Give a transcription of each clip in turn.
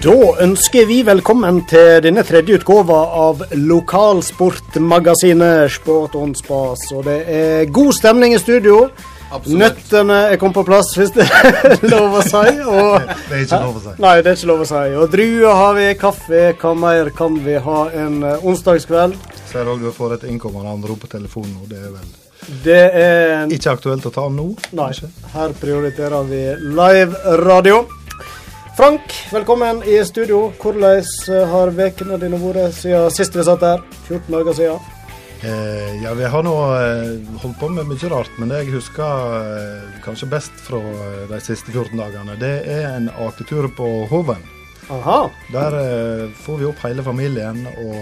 Da ønsker vi velkommen til denne tredje utgåva av lokalsportmagasinet Sport on Spas. Og det er god stemning i studio. Absolutt. Nøttene er kommet på plass, hvis det er lov å si. Og, Det er ikke lov å si. nei, det er ikke lov å si. Og druer har vi, kaffe. Hva mer kan vi ha en eh, onsdagskveld? Ser òg du får et innkommende anrop på telefonen nå. Det er vel Det er ikke aktuelt å ta nå? Nei, kanskje? her prioriterer vi live radio. Frank, velkommen i studio. Hvordan eh, har ukene dine vært siden sist vi satt her? 14 dager siden. Eh, ja, vi har nå eh, holdt på med mye rart, men det jeg husker eh, kanskje best fra eh, de siste 14 dagene, det er en aketur på Hoven. Aha. Der eh, får vi opp hele familien og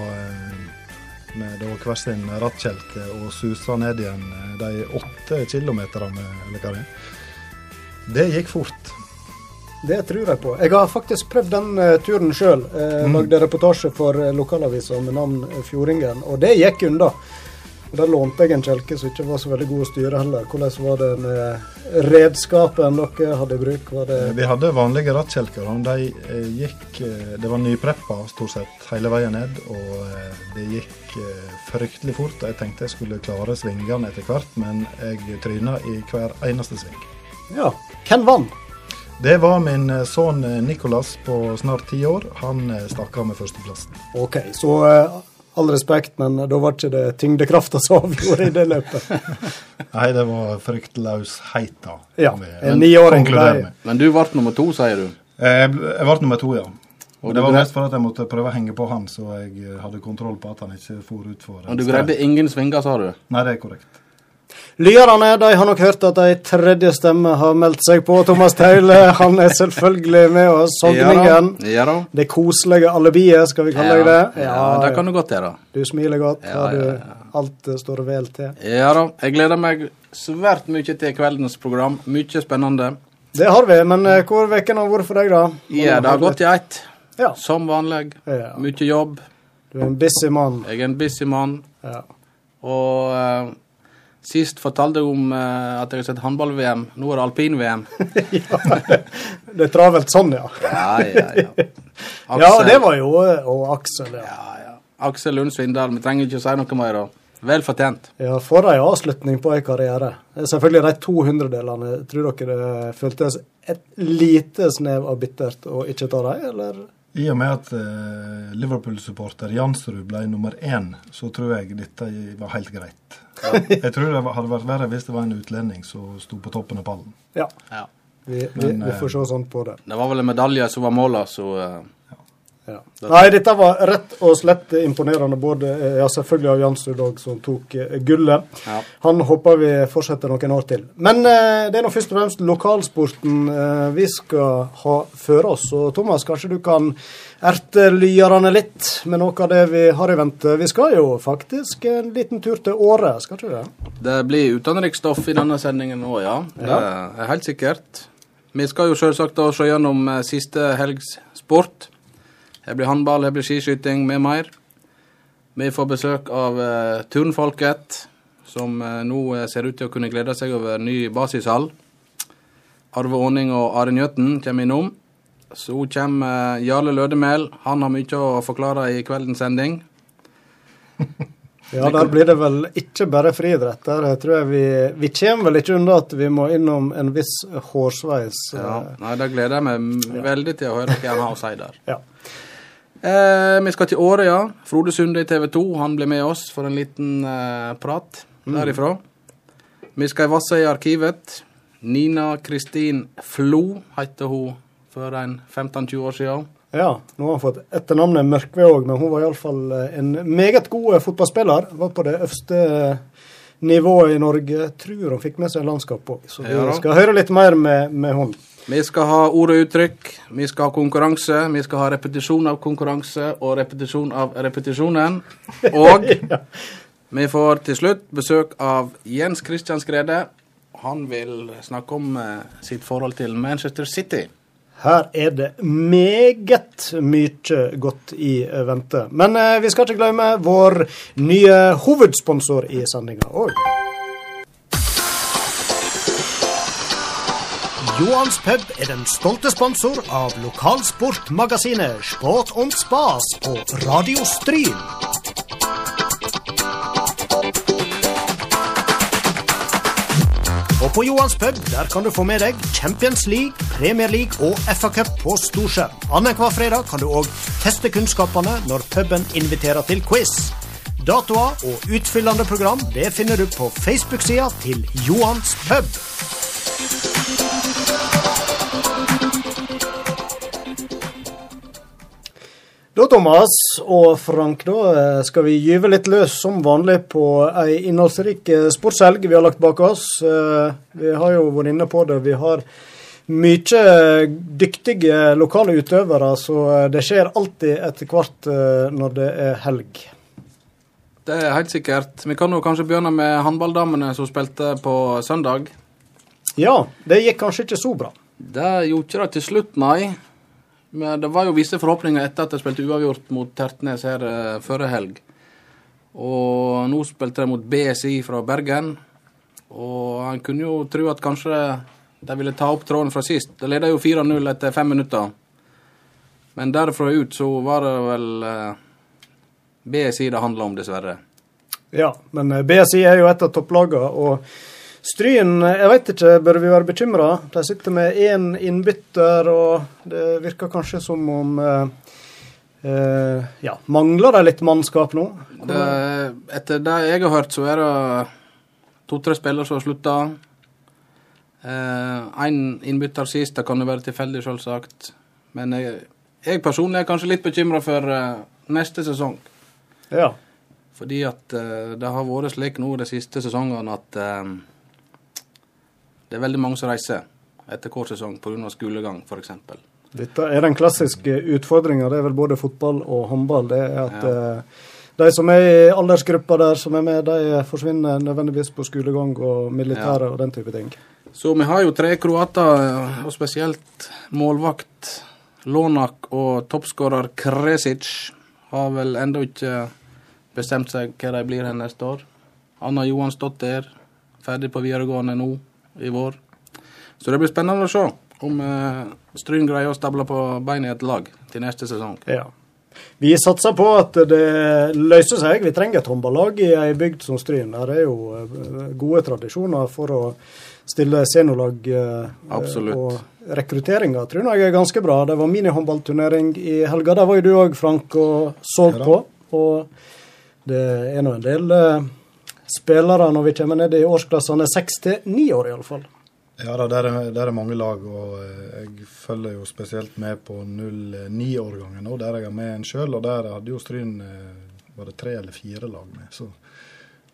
med da hver sin rattkjelke og suser ned igjen de åtte kilometerne, eller hva det er. Det gikk fort. Det tror jeg på. Jeg har faktisk prøvd den eh, turen sjøl. Uh, Mm. Lagde reportasje for uh, lokalavisa med navn eh, Fjordingen, og det gikk unna. Da lånte jeg en kjelke som ikke var så veldig god å styre heller. Hvordan var det med redskapen dere hadde i bruk? Eh, Vi hadde vanlige rattkjelker. De eh, gikk eh, Det var nypreppa stort sett hele veien ned, og eh, det gikk eh, fryktelig fort. Jeg tenkte jeg skulle klare svingene etter hvert, men jeg tryna i hver eneste sving. Ja. Hvem vant? Det var min eh, sønn eh, Nicolas på snart ti år. Han eh, stakk av med førsteplassen. OK, så all respekt, men da var ikke det tyngdekrafta som avgjorde i det løpet. Nei, det var fryktløsheita. Ja, en niåring. Men du ble nummer to, sier du. Eh, Jeg ble- nummer to, ja. Og det var mest for at jeg måtte prøve å henge på han, så jeg hadde kontroll på at han ikke for utfor. Og du greide ingen svinger, sa du. Nei, det er korrekt. Lyerne de har nok hørt at ei tredje stemme har meldt seg på. Thomas Taule han er selvfølgelig med oss. Sogningen. Ja da. Det koselige alibiet, skal vi kalle Ja, det. ja, det kan du godt gjøre. Du smiler godt. Ja, du ja, ja. alt står vel til? Ja da. Jeg gleder meg svært mye til kveldens program. Mye spennende. Det har vi, men eh, hvor uken har vært for deg, da? Ja, det har gått i ett. Ja. Som vanlig. Ja. Mye jobb. Du er en busy mann. Jeg er en busy mann. Ja. Og eh, sist fortalte jeg om eh, at jeg har sett håndball-VM. Nå er det alpin-VM. Det er travelt sånn, ja. Ja, ja, ja. Ja, det var jo eh, Og Aksel, ja. Ja, ja. Aksel Lund Svindal. Vi trenger ikke å si noe mer. Vel fortjent. Ja, For ei avslutning på ei karriere. Selvfølgelig de to hundredelene. Tror dere det føltes et lite snev av bittert å ikke ta dem, eller? I og med at eh, Liverpool-supporter Jansrud ble nummer én, så tror jeg dette var helt greit. Jeg tror det hadde vært verre hvis det var en utlending som sto på toppen av pallen. Ja. Ja. Vi, vi, Men, vi vi, får se sånn på det. Det var vel en medalje som var målet, så eh, Ja. Nei, dette var rett og slett imponerende, både eh, ja, selvfølgelig av Jansrud òg, som tok eh, gullet. Ja. Han håper vi fortsetter noen år til. Men eh, det er nå først og fremst lokalsporten eh, vi skal ha før oss. Og Thomas, kanskje du kan erte lyerne litt med noe av det vi har i vente. Vi skal jo faktisk en liten tur til Åre, skal ikke vi det? det blir utenriksstoff i denne sendingen òg, ja. Det er helt sikkert. Vi skal jo selvsagt se gjennom eh, siste helgs sport. Det blir håndball, det blir skiskyting med mer. Vi får besøk av uh, turnfolket, som uh, nå eh, ser ut til å kunne glede seg over ny basishall. Arve Aaning og Are Njøtten kommer innom. Så kommer Jarle Lødemel. Han har mye å forklare i kveldens sending. Ja, der blir det vel ikke bare friidrett. Der tror jeg vi, vi kommer vel ikke unna at vi må innom en viss hårsveis. Ja, nei, Det gleder jeg meg veldig til å høre hva han har å si der. Ja. Eh, vi skal til Åre, ja. Frode Sunde i TV 2 han blir med oss for en liten eh, prat derifra. Vi skal i Vassøy arkivet. Nina Kristin Flo heter hun for en 15-20 år siden. Ja, nå har han fått etternavnet Mørkve òg, men hun var iallfall en meget god fotballspiller. Var på det øverste nivået i Norge. Tror hun fikk med seg landskap òg, så vi Ja skal høre litt mer med, med hun. Vi skal ha ord og uttrykk, vi skal ha konkurranse, vi skal ha repetisjon av konkurranse og repetisjon av repetisjonen. Og vi får til slutt besøk av Jens Christian Skrede. Han vil snakke om eh, sitt forhold til Manchester City. Her er det meget mye godt i vente. Men eh, vi skal ikke glemme vår nye hovedsponsor i sendinga òg. Johans pub er den stolte sponsor av lokalsportmagasinet Sport om Spas på Radio Stryn. Og på Johans pub der kan du få med deg Champions League, Premier League og FA-cup på storskjerm. Annenhver fredag kan du òg teste kunnskapene når puben inviterer til quiz. Datoer og utfyllende program det finner du på Facebook-sida til Johans pub. Da, Thomas og Frank, da eh, skal vi gyve litt løs som vanlig på ei innholdsrik eh, sportshelg vi har lagt bak oss. Eh, vi har jo vært inne på det. Vi har mye dyktige lokale utøvere, så det skjer alltid etter hvert når det er helg. Det er helt sikkert. Vi kan jo kanskje begynne med håndballdamene som spilte på søndag. Ja, det gikk kanskje ikke så bra. Det gjorde ikke det til slutt, nei. Men det var jo visse forhåpninger etter at de spilte uavgjort mot Tertnes her uh, forrige helg. Og nå spilte de mot BSI fra Bergen. Og han kunne jo tro at kanskje de ville ta opp tråden fra sist. De leda jo 4-0 etter fem minutter. Men derfra ut så var det vel uh, eh, BSI det handla om, dessverre. Ja, men eh, BSI er jo et av topplagene. og Stryn, jeg vet ikke, bør vi være bekymra? De sitter med én innbytter, og det virker kanskje som om eh, eh, Ja, mangler de litt mannskap nå? Det, etter det jeg har hørt, så er det to-tre spillere som har slutta. Én eh, innbytter sist, det kan jo være tilfeldig, selvsagt. Men jeg, jeg, personlig er kanskje litt bekymra for eh, neste sesong. Ja. Fordi at det har vært slik nå de siste sesongene at det er veldig mange som reiser etter hver sesong pga. skolegang, f.eks. Dette er den klassiske utfordringa. Det er vel både fotball og håndball. Det er at ja. eh, de som er i aldersgruppa der som er med, de forsvinner nødvendigvis på skolegang og militære ja. og den type ting. Så vi har jo tre kroater, og spesielt målvakt Lonak og toppskårer Kresic har vel ennå ikke bestemt seg hva de blir neste år. Anna Johansdottir, ferdig på videregående nå i vår. Så det blir spennende å se om uh, Stryn greier å stable på beina i et lag til neste sesong. Ja. Vi satser på at det løser seg. Vi trenger et håndballag i ei bygd som Stryn. Der er jo eh, gode tradisjoner for å stille seniorlag. Eh, Absolutt. Og rekrutteringa tror jeg er ganske bra. Det var minihåndballturnering i helga. Der var jo du òg, Frank, og så på. Og det er nå en del spillere når vi kommer ned i årsklassene seks til ni år, iallfall. Ja, da, der, er, der er mange lag, og eh, jeg følger jo spesielt med på 09-årgangen nå, der jeg er med en sjøl. Og der hadde jo Stryn bare var det tre eller fire lag med. Så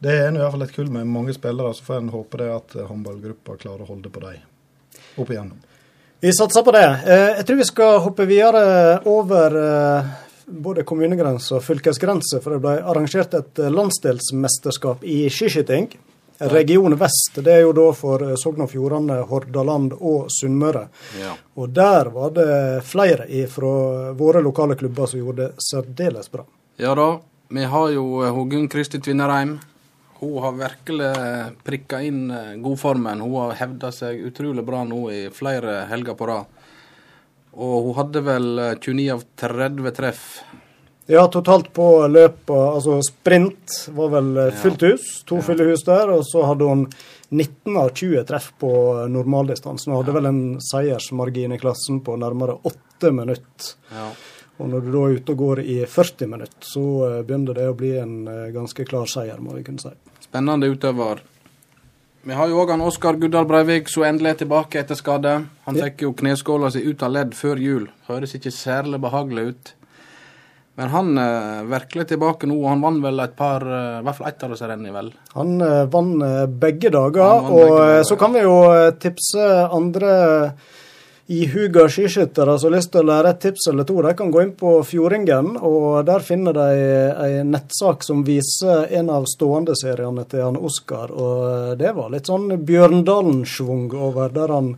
det er nå iallfall et kull med mange spillere. Så får en håpe det at håndballgruppa klarer å holde på dem opp igjennom. Vi satser på det. Eh, jeg tror vi skal hoppe videre over både kommunegrense og fylkesgrense, for det ble arrangert et eh, landsdelsmesterskap i skiskyting. Region vest, det er jo da for eh, Sogn og Fjordane, Hordaland og Sunnmøre. Ja. Og der var det flere fra våre lokale klubber som gjorde det særdeles bra. Ja da, vi har jo eh, Gunn Kristi Tvinnereim. Hun har virkelig prikka inn godformen. Hun har hevda seg utrolig bra nå i flere helger på rad. Og hun hadde vel 29 eh, av 30 treff. Ja, totalt på løpet. Altså sprint var vel eh, fullt hus. To ja. fulle hus der. Og så hadde hun 19 av 20 treff på normaldistansen. Hun hadde ja. vel en seiersmargin i klassen på nærmere 8 minutter. Ja. Og når du da er ute og går i 40 minutter, så eh, begynner det å bli en ganske klar seier, må vi kunne si. Spennende utøver. Vi har jo òg Oskar Guddal Breivik som endelig er tilbake etter skade. Han fikk jo kneskåla si ut av ledd før jul. Høres ikke særlig behagelig ut. Men han er eh, virkelig tilbake nå. og Han vant vel et par, eh, i hvert fall ett av disse rennene, vel? Han eh, vant begge dager. og begge dager. så kan vi jo tipse andre ihuga skiskyttere som har lyst til å lære et tips eller to, de kan gå inn på Fjordingen, og der finner de ei nettsak som viser en av stående-seriene til han Oskar. Og det var litt sånn Bjørndalen-schwung over der han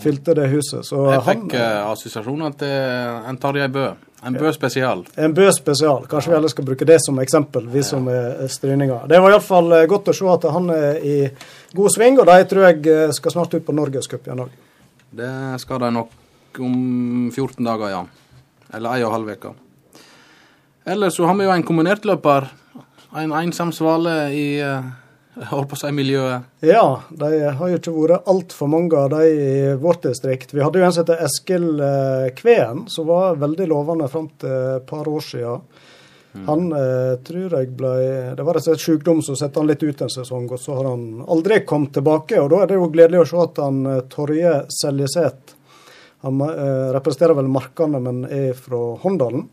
fylte det huset. Så Jeg fikk han, uh, assosiasjoner til en Tarjei Bø. En Bø spesial. En Bø spesial. Kanskje vi alle skal bruke det som eksempel, vi som er stryninger. Det var iallfall godt å se at han er i god sving, og de tror jeg skal snart ut på Norgescup igjen òg. Det skal de nok om 14 dager, ja. Eller ei og halv uke. Ellers så har vi jo en kombinertløper. En ensom svale i eh, holdt på å si miljøet. Ja, de har jo ikke vært altfor mange av de i vårt distrikt. Vi hadde jo en som heter Eskil eh, Kveen, som var veldig lovende fram til et par år siden. Han eh, tror jeg ble Det var slett sykdom som satte han litt ut en sesong, og så har han aldri kommet tilbake. og Da er det jo gledelig å se at han eh, Torje Seljeseth Han eh, representerer vel Markane, men er fra Håndalen.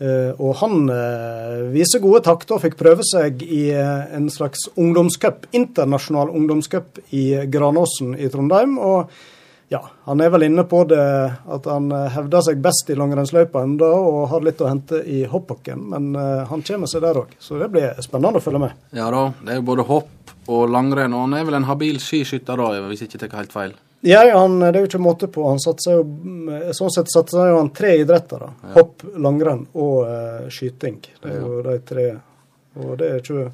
Eh, og han eh, viser gode takter og fikk prøve seg i eh, en slags ungdomscup, internasjonal ungdomscup i Granåsen i Trondheim. og ja, Han er vel inne på det at han eh, hevder seg best i langrennsløypa ennå og har litt å hente i hoppbakken, men eh, han kommer seg der òg. Så det blir spennende å følge med. Ja da, det er jo både hopp og langrenn, og han er vel en habil skiskytter da, hvis jeg ikke tar helt feil. Ja, ja, han, Det er jo ikke måte på. Han satser jo, mm, Sånn sett satser jo han tre idretter. da. Hopp, langrenn og uh, skyting. Det er jo de tre. Og det er ikke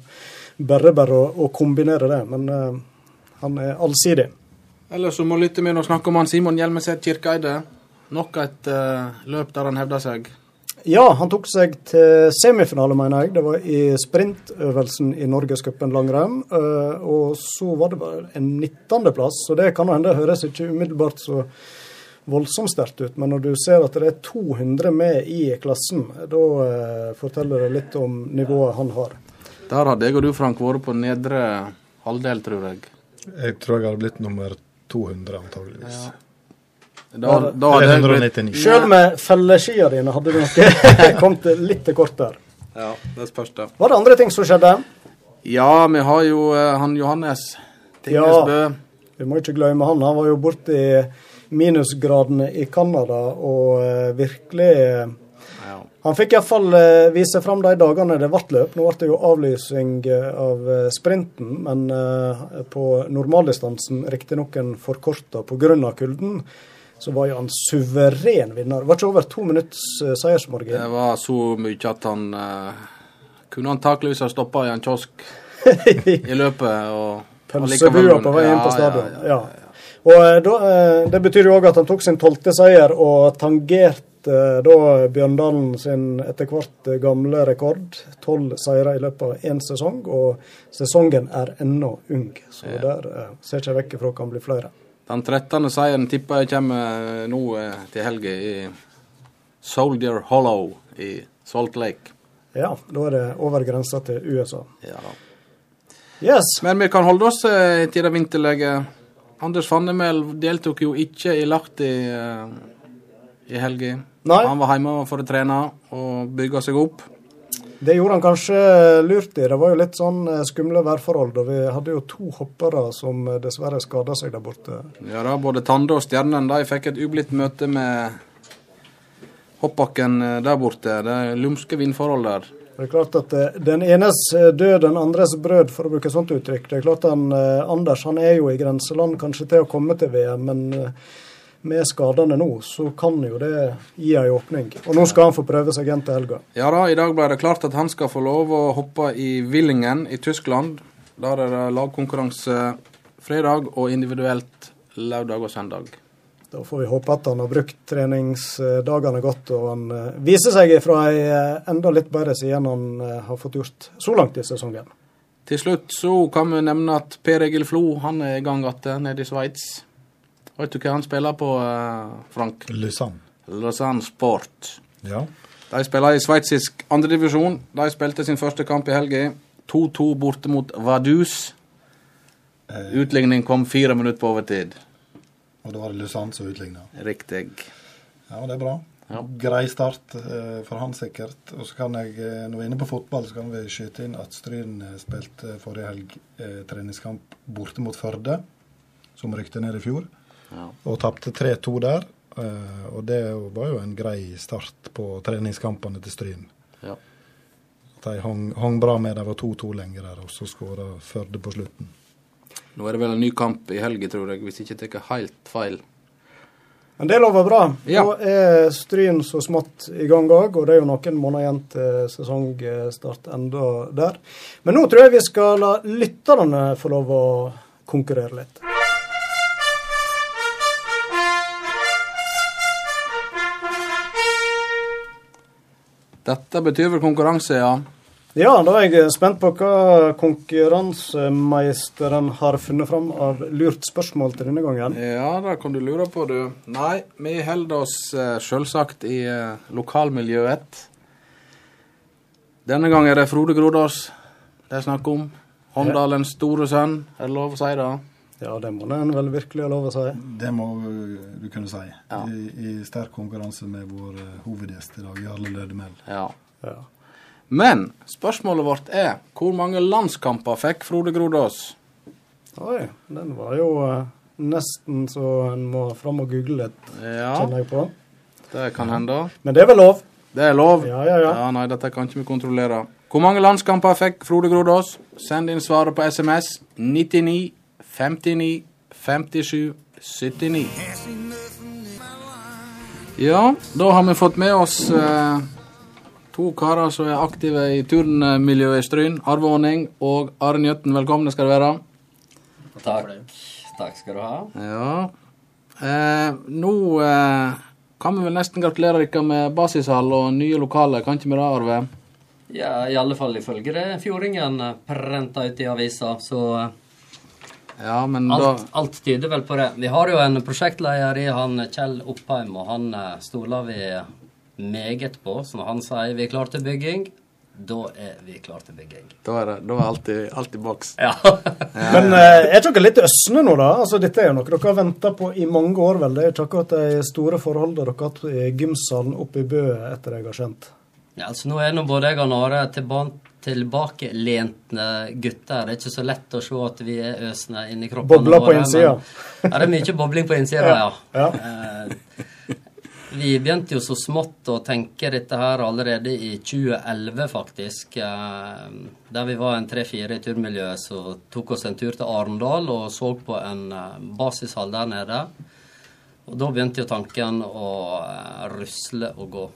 bare bare å, å kombinere det, men uh, han er allsidig. Ellers så må lytte med og snakke om han Simon Hjelmeset Kirkeide. Nok et uh, løp der han hevda seg. Ja, han tok seg til semifinale, mener jeg. Det var i sprintøvelsen i Norgescupen langrenn. Uh, Og så var det bare en 19.-plass, så det kan jo hende høres ikke umiddelbart så voldsomt sterkt ut. Men når du ser at det er 200 med i klassen, da uh, forteller det litt om nivået han har. Der hadde jeg og du, Frank, vært på nedre halvdel, tror jeg. Jeg tror jeg hadde blitt nummer 200, antageligvis. Da, da hadde 199. blitt Sjøl med felleskia dine hadde du nok kommet litt til kort der. Ja, det spørs det. Var det andre ting som skjedde? Ja, vi har jo eh, han Johannes Ja, Vi må ikke glemme han. Han var jo borte i minusgradene i Canada og eh, virkelig Ja. Han fikk iallfall uh, vise fram de dagene det ble løp. Nå ble det jo avlysning eh, av eh, sprinten, men eh, på normaldistansen, riktignok en forkorta pga. kulden, så var jo han suveren vinner. Det var ikke over to minutts seiersmargin. Det var så mye at han eh, kunne antakeligvis ha stoppa i en kiosk i løpet. og Pølsebua på vei inn på stadion. ja, ja, Ja. Og eh, da, eh, Det betyr jo òg at han tok sin tolvte seier og tangerte eh, da Bjørndalen sin etter hvert eh, gamle rekord. Tolv seire i løpet av én sesong, og sesongen er ennå ung. Så Ja. der eh, ser ikke vekk ifra kan bli flere. Den 13. seieren tipper jeg kommer nå eh, til helga i Soldier Hollow i Salt Lake. Ja, da er det over grensa til USA. Ja da. Yes. Men vi kan holde oss eh, til det vinterlige. Anders Fannemel deltok jo ikke i Lahti eh, i helga. Han var hjemme for å trene og bygge seg opp. Det gjorde han kanskje lurt i. Det var jo litt sånn eh, skumle værforhold. Og vi hadde jo to hoppere som eh, dessverre skada seg der borte. Ja da, Både Tande og Stjernen de fikk et ublidt møte med hoppbakken eh, der borte. Det er lumske vindforhold der. Det er klart at Den enes død, den andres brød, for å bruke sånt uttrykk. Det er klart han, Anders han er jo i grenseland kanskje til å komme til VM, men med skadene nå, så kan jo det gi en åpning. Og nå skal han få prøve seg igjen til helga. Ja da, i dag ble det klart at han skal få lov å hoppe i Willingen i Tyskland. Der er det lagkonkurranse fredag og individuelt lørdag og søndag. Da får vi håpe at han har brukt treningsdagene godt, og han eh, viser seg fra ei eh, enda litt bedre side enn han eh, har fått gjort så langt i sesongen. Til slutt så kan vi nevne at Per Egil Flo han er i gang igjen nede i Sveits. Vet du hva han spiller på, eh, Frank? Lausanne. Lausanne Sport. Ja. De spiller i sveitsisk andredivisjon. De spilte sin første kamp i helga. 2-2 borte mot Vaduz. Utligning kom fire minutter på overtid. Og da var det Lausanne som utligna. Riktig. Ja, det er bra. Ja. Grei start eh, for han sikkert. Og så kan jeg, eh, når vi er inne på fotball, så kan vi skyte inn at Stryn eh, spilte forrige helg eh, treningskamp borte mot Førde, som rykte ned i fjor, Ja. og tapte 3-2 der. Eh, og det var jo en grei start på treningskampene til Stryn. Ja. De hang, hang bra med, de var 2-2 lenge der, og så skåra Førde på slutten. Nå er det vel en ny kamp i helga, tror jeg, hvis jeg ikke tar helt feil. Men det lover bra. Ja. Nå er Stryn så smått i gang òg, og det er jo noen måneder igjen til sesongstart enda der. Men nå tror jeg vi skal la lytterne få lov å konkurrere litt. Dette betyr vel konkurranse, ja. Ja, da er jeg spent på hva konkurransemeisteren har funnet fram av lurt spørsmål til denne gangen. Ja, det kan du lure på, du. Nei, vi holder oss uh, selvsagt i uh, lokalmiljøet. Denne gangen er det Frode Grodås det er snakk om. Håndalens store sønn, er det lov å si det? Ja, det må en vel virkelig ha lov å si. Det må du kunne si. Ja. I, I, sterk konkurranse med vår hovedgjest i dag, Jarle Lødemel. Ja. ja. Men spørsmålet vårt er hvor mange landskamper fikk Frode Grodås? Oi, den var jo uh, nesten så en må fram og google litt, ja, kjenner jeg på. Det kan hende. Men det er vel lov? Det er lov. Ja, ja, ja. ja nei, dette kan ikke vi kontrollere. Hvor mange landskamper fikk Frode Grodås? Send inn svaret på SMS 99 59 57 79. Ja, da har vi fått med oss eh, To karer som er aktive i turnmiljøet i Stryn. Arve Aaning og Are Jøtten, velkomne skal du være. Takk. Takk skal du ha. Ja. Eh, nå eh, kan vi vel nesten gratulere dere med basishall og nye lokaler, kan ikke vi det, Arve? Ja, i alle fall ifølge det fjordingen prenta ut i avisa, så ja, men alt, da... alt tyder vel på det. Vi har jo en prosjektleder i han Kjell Oppheim, og han eh, stoler vi meget på. Så når han sier vi er klare til bygging, da er vi klare til bygging. Da er det da er alltid, alltid boks. Ja. Men eh, er dere litt øsne nå, da? Altså, Dette er jo noe dere har venta på i mange år, vel? Det er ikke akkurat de store forholdene dere har hatt i gymsalen oppe i Bø, etter jeg har skjønt? Ja, altså Nå er nå både jeg og Nare tilbakelente gutter. Det er ikke så lett å se at vi er øsne inni kroppen. Bobler på innsida? Ja, det er mye bobling på innsida, ja. ja. Eh, vi begynte jo så smått å tenke dette her allerede i 2011, faktisk. Eh, der vi var en tre-fire i turmiljøet som tok oss en tur til Arendal og så på en eh, basishall der nede. Og da begynte jo tanken å rusle og gå.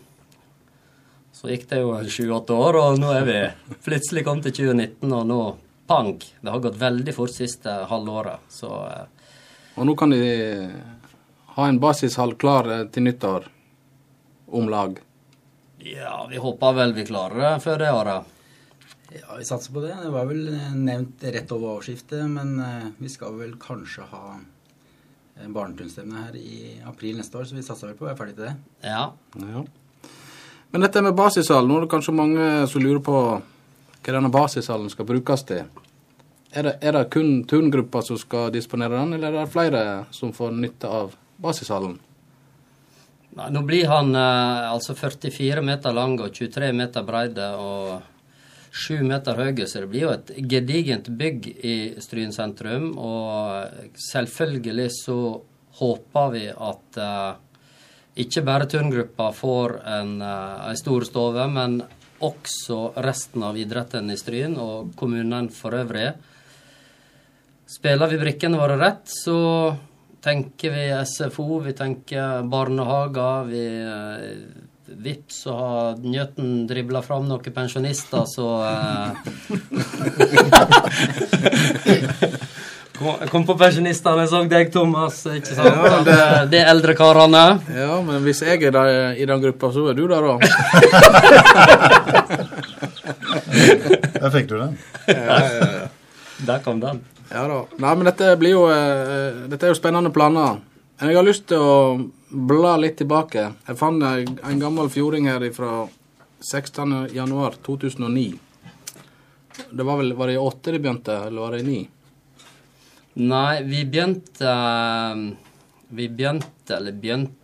Så gikk det jo sju-åtte år, og nå er vi plutselig kommet til 2019, og nå pang! Det har gått veldig fort siste halvåret, så Og nå kan de ha en basishall klar eh, til nyttår? Om lag? Ja, vi håper vel vi klarer det før det året. Ja, vi satser på det. Det var vel nevnt rett over årsskiftet, men eh, vi skal vel kanskje ha barnetunstevne her i april neste år, så vi satser vel på å være ferdig til det. Ja. ja. Men dette med basishall, nå er det kanskje mange som lurer på hva denne basishallen skal brukes til. Er det, er det kun turngruppa som skal disponere den, eller er det flere som får nytte av basishallen? Nei, nå blir han eh, altså 44 meter lang og 23 meter breide og 7 meter høy, så det blir jo et gedigent bygg i Stryn sentrum. Og selvfølgelig så håper vi at eh, ikke bare turngruppa får en, eh, en stor stove, men også resten av idretten i Stryn og kommunen for øvrig. Spiller vi brikkene våre rett, så tenker vi SFO, vi tenker barnehager. Vi eh, Vips så har Njøten dribla fram noen pensjonister, så eh, kom, på pensjonistene, så deg, Thomas. ikke sant? Ja, det, det er eldre karene. Ja, men hvis jeg er der, i den gruppa, så er du der òg. Der fikk du den. Ja, ja, ja. Der kom den. Ja da. Nei, men dette blir jo uh, Dette er jo spennende planer. Men jeg har lyst til å bla litt tilbake. Jeg fant en gammel fjording her fra 16.1.2009. Det var vel Var det i åtte de begynte, eller var det i ni? Nei, vi begynte Vi begynte, eller begynte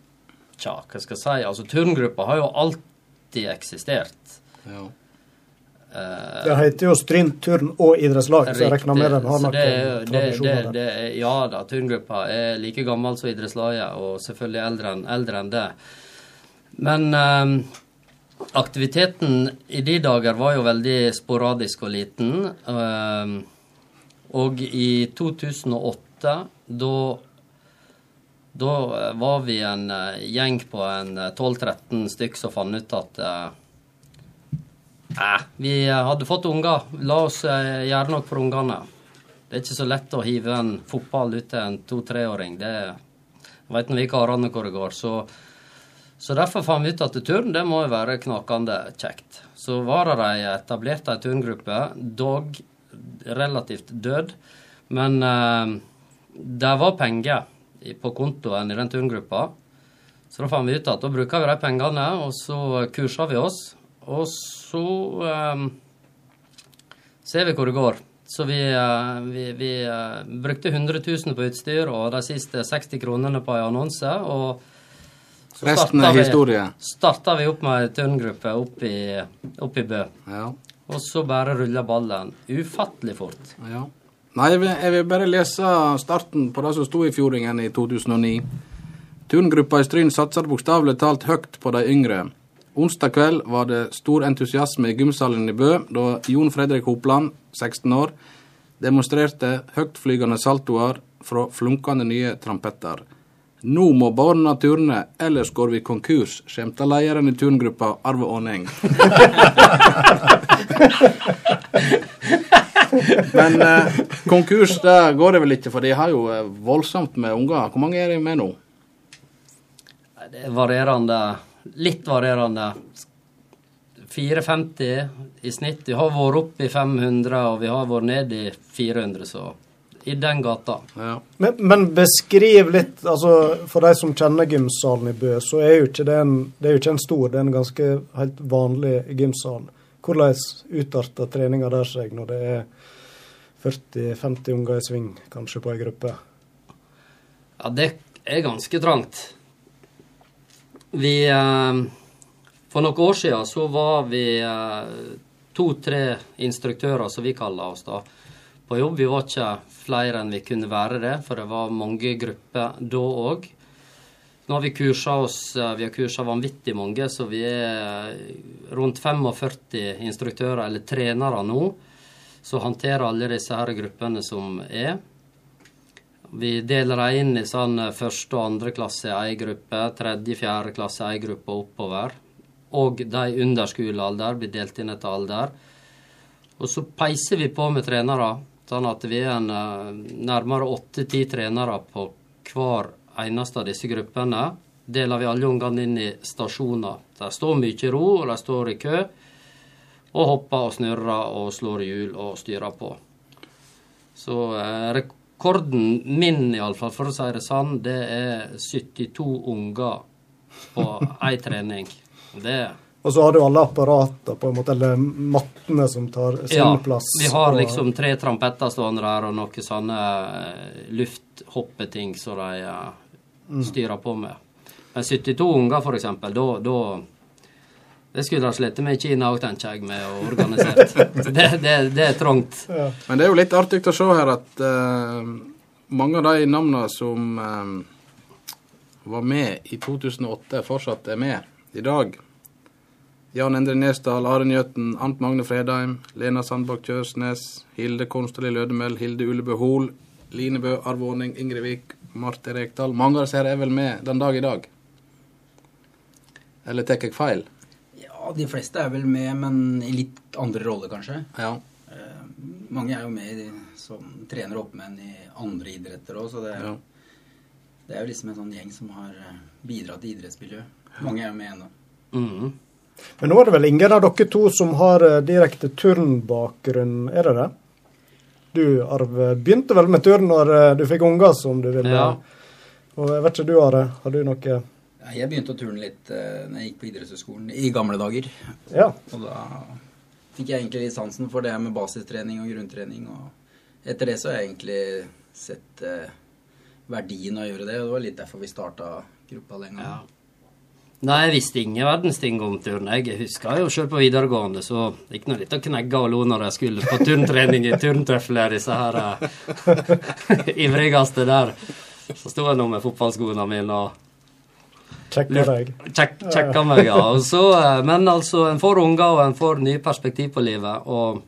Tja, hva skal jeg si? Altså, turngruppa har jo alltid eksistert. Ja. Uh, det heter jo Stryn turn og idrettslag, så jeg regner med den har noen tradisjoner der. Ja da, turngruppa er like gammel som idrettslaget, og selvfølgelig eldre enn, eldre enn det. Men um, aktiviteten i de dager var jo veldig sporadisk og liten. Um, og i 2008, da da var vi en gjeng på en 12-13 stykk som fant ut at eh, vi hadde fått unger. La oss eh, gjøre noe for ungene. Det er ikke så lett å hive en fotball ut til en to-treåring. Det veit nå vi karene hvor det går. Så Så derfor fant vi ut at turn det må jo være knakende kjekt. Så var det ei etablert ei turngruppe, dog relativt død. Men eh, det var penger på kontoen i den turngruppa. Så da fant vi ut at da bruker vi de pengene, og så kurser vi oss. Og så eh, ser vi hvor det går. Så vi, eh, vi, vi eh, brukte 100 000 på utstyr og de siste 60 kronene på en annonse. og så Resten er historie. starta vi opp med ei turngruppe opp i, opp i Bø. Ja. Og så bare ruller ballen ufattelig fort. ja. Nei, jeg vil, jeg vil bare lese starten på det som sto i Fjordingen i 2009. Turngruppa i Stryn satser bokstavelig talt høyt på de yngre. Onsdag kveld var det stor entusiasme i gymsalen i Bø da Jon Fredrik Hopland, 16 år, demonstrerte høytflygende saltoer fra flunkende nye trampetter. Nå må barna turne, ellers går vi konkurs, skjemta lederen i turngruppa Arve Aaneng. Men eh, konkurs det går det vel ikke, for de har jo eh, voldsomt med unger. Hvor mange er de med nå? Det er varierende. Litt varierende. 450 i snitt. Vi har vært oppe i 500, og vi har vært ned i 400, så i den gata. Ja. Men, men beskriv litt, altså for de som kjenner gymsalen i Bø, så er jo ikke det en, det er jo ikke en stor, det er en ganske helt vanlig gymsal. Hvordan utarter treninga der seg når det er 40-50 unger i sving, kanskje, på ei gruppe? Ja, det er ganske trangt. Vi eh, For noen år siden så var vi eh, to-tre instruktører, som vi kaller oss da, på jobb. Vi var ikke flere enn vi kunne være det, for det var mange grupper da òg. Nå har vi kursa oss eh, Vi har kursa vanvittig mange, så vi er rundt 45 instruktører, eller trenere nå, som håndterer alle disse her gruppene som er. Vi deler dem inn i sånn eh, første og andre klasse ei gruppe, tredje, fjerde klasse ei gruppe og oppover. Og de under skolealder blir delt inn etter alder. Og så peiser vi på med trenere, sånn at vi er en, eh, nærmere åtte-ti trenere på hver eneste av disse gruppene. Deler vi alle ungene inn i stasjoner. De står mye i ro, og de står i kø. Og hopper og snurrer og slår hjul og styrer på. Så eh, rekorden min, iallfall, for å si det sånn, det er 72 unger på ei trening. Det Og så har du alle apparatene, på en måte, eller mattene som tar sin Ja, plass. vi har og- liksom tre trampetter stående der, og noen sånne eh, lufthoppeting som de eh, styrer på med. Men 72 unger, for eksempel, da, da Det skulle de slette med i Kina òg, tenker jeg, med å organisere. Det, det, det er trangt. Ja. Men det er jo litt artig å se her at uh, mange av de navnene som uh, var med i 2008, fortsatt er med i dag. Jan Endre Nesdal, Are Njøten, Ant Magne Fredheim, Lena Sandbakk Kjøsnes, Hilde Konstali Lødemel, Hilde Ullebø Hol, Line Bø Arvåning, Ingrid Vik, Marte Rekdal. Mange av disse her er vel med den dag i dag? Eller tar jeg feil? Ja, de fleste er vel med, men i litt andre roller, kanskje. Ja. Eh, mange er jo med i, som trener oppmenn i andre idretter òg, så det, ja. det er jo liksom en sånn gjeng som har eh, bidratt i idrettsmiljøet. Mange er jo med ennå. Mhm. Men nå er det vel ingen av dere to som har eh, direkte turnbakgrunn, er det det? Du, Arve, begynte vel med turn når eh, du fikk unger, som du ville. Ja. Og jeg vet ikke du, Are, har du noe Jeg begynte å turne litt når jeg gikk på idrettshøyskolen i gamle dager. Ja. Og da fikk jeg egentlig litt sansen for det med basistrening og grunntrening. Og etter det så har jeg egentlig sett eh, verdien av å gjøre det, og det var litt derfor vi starta gruppa den gangen. Ja. Nei, jeg visste ingen verdens ting om turn. Jeg husker jo selv på videregående, så det gikk nå litt å knegge og lo når jeg skulle på turntrening i turntøfler, disse her eh, ivrigste der. Så sto jeg nå med fotballskoene mine og Sjekka deg. Sjekk, sjekka meg, ja. Så, eh, men altså, en får unger, og en får nye perspektiv på livet. Og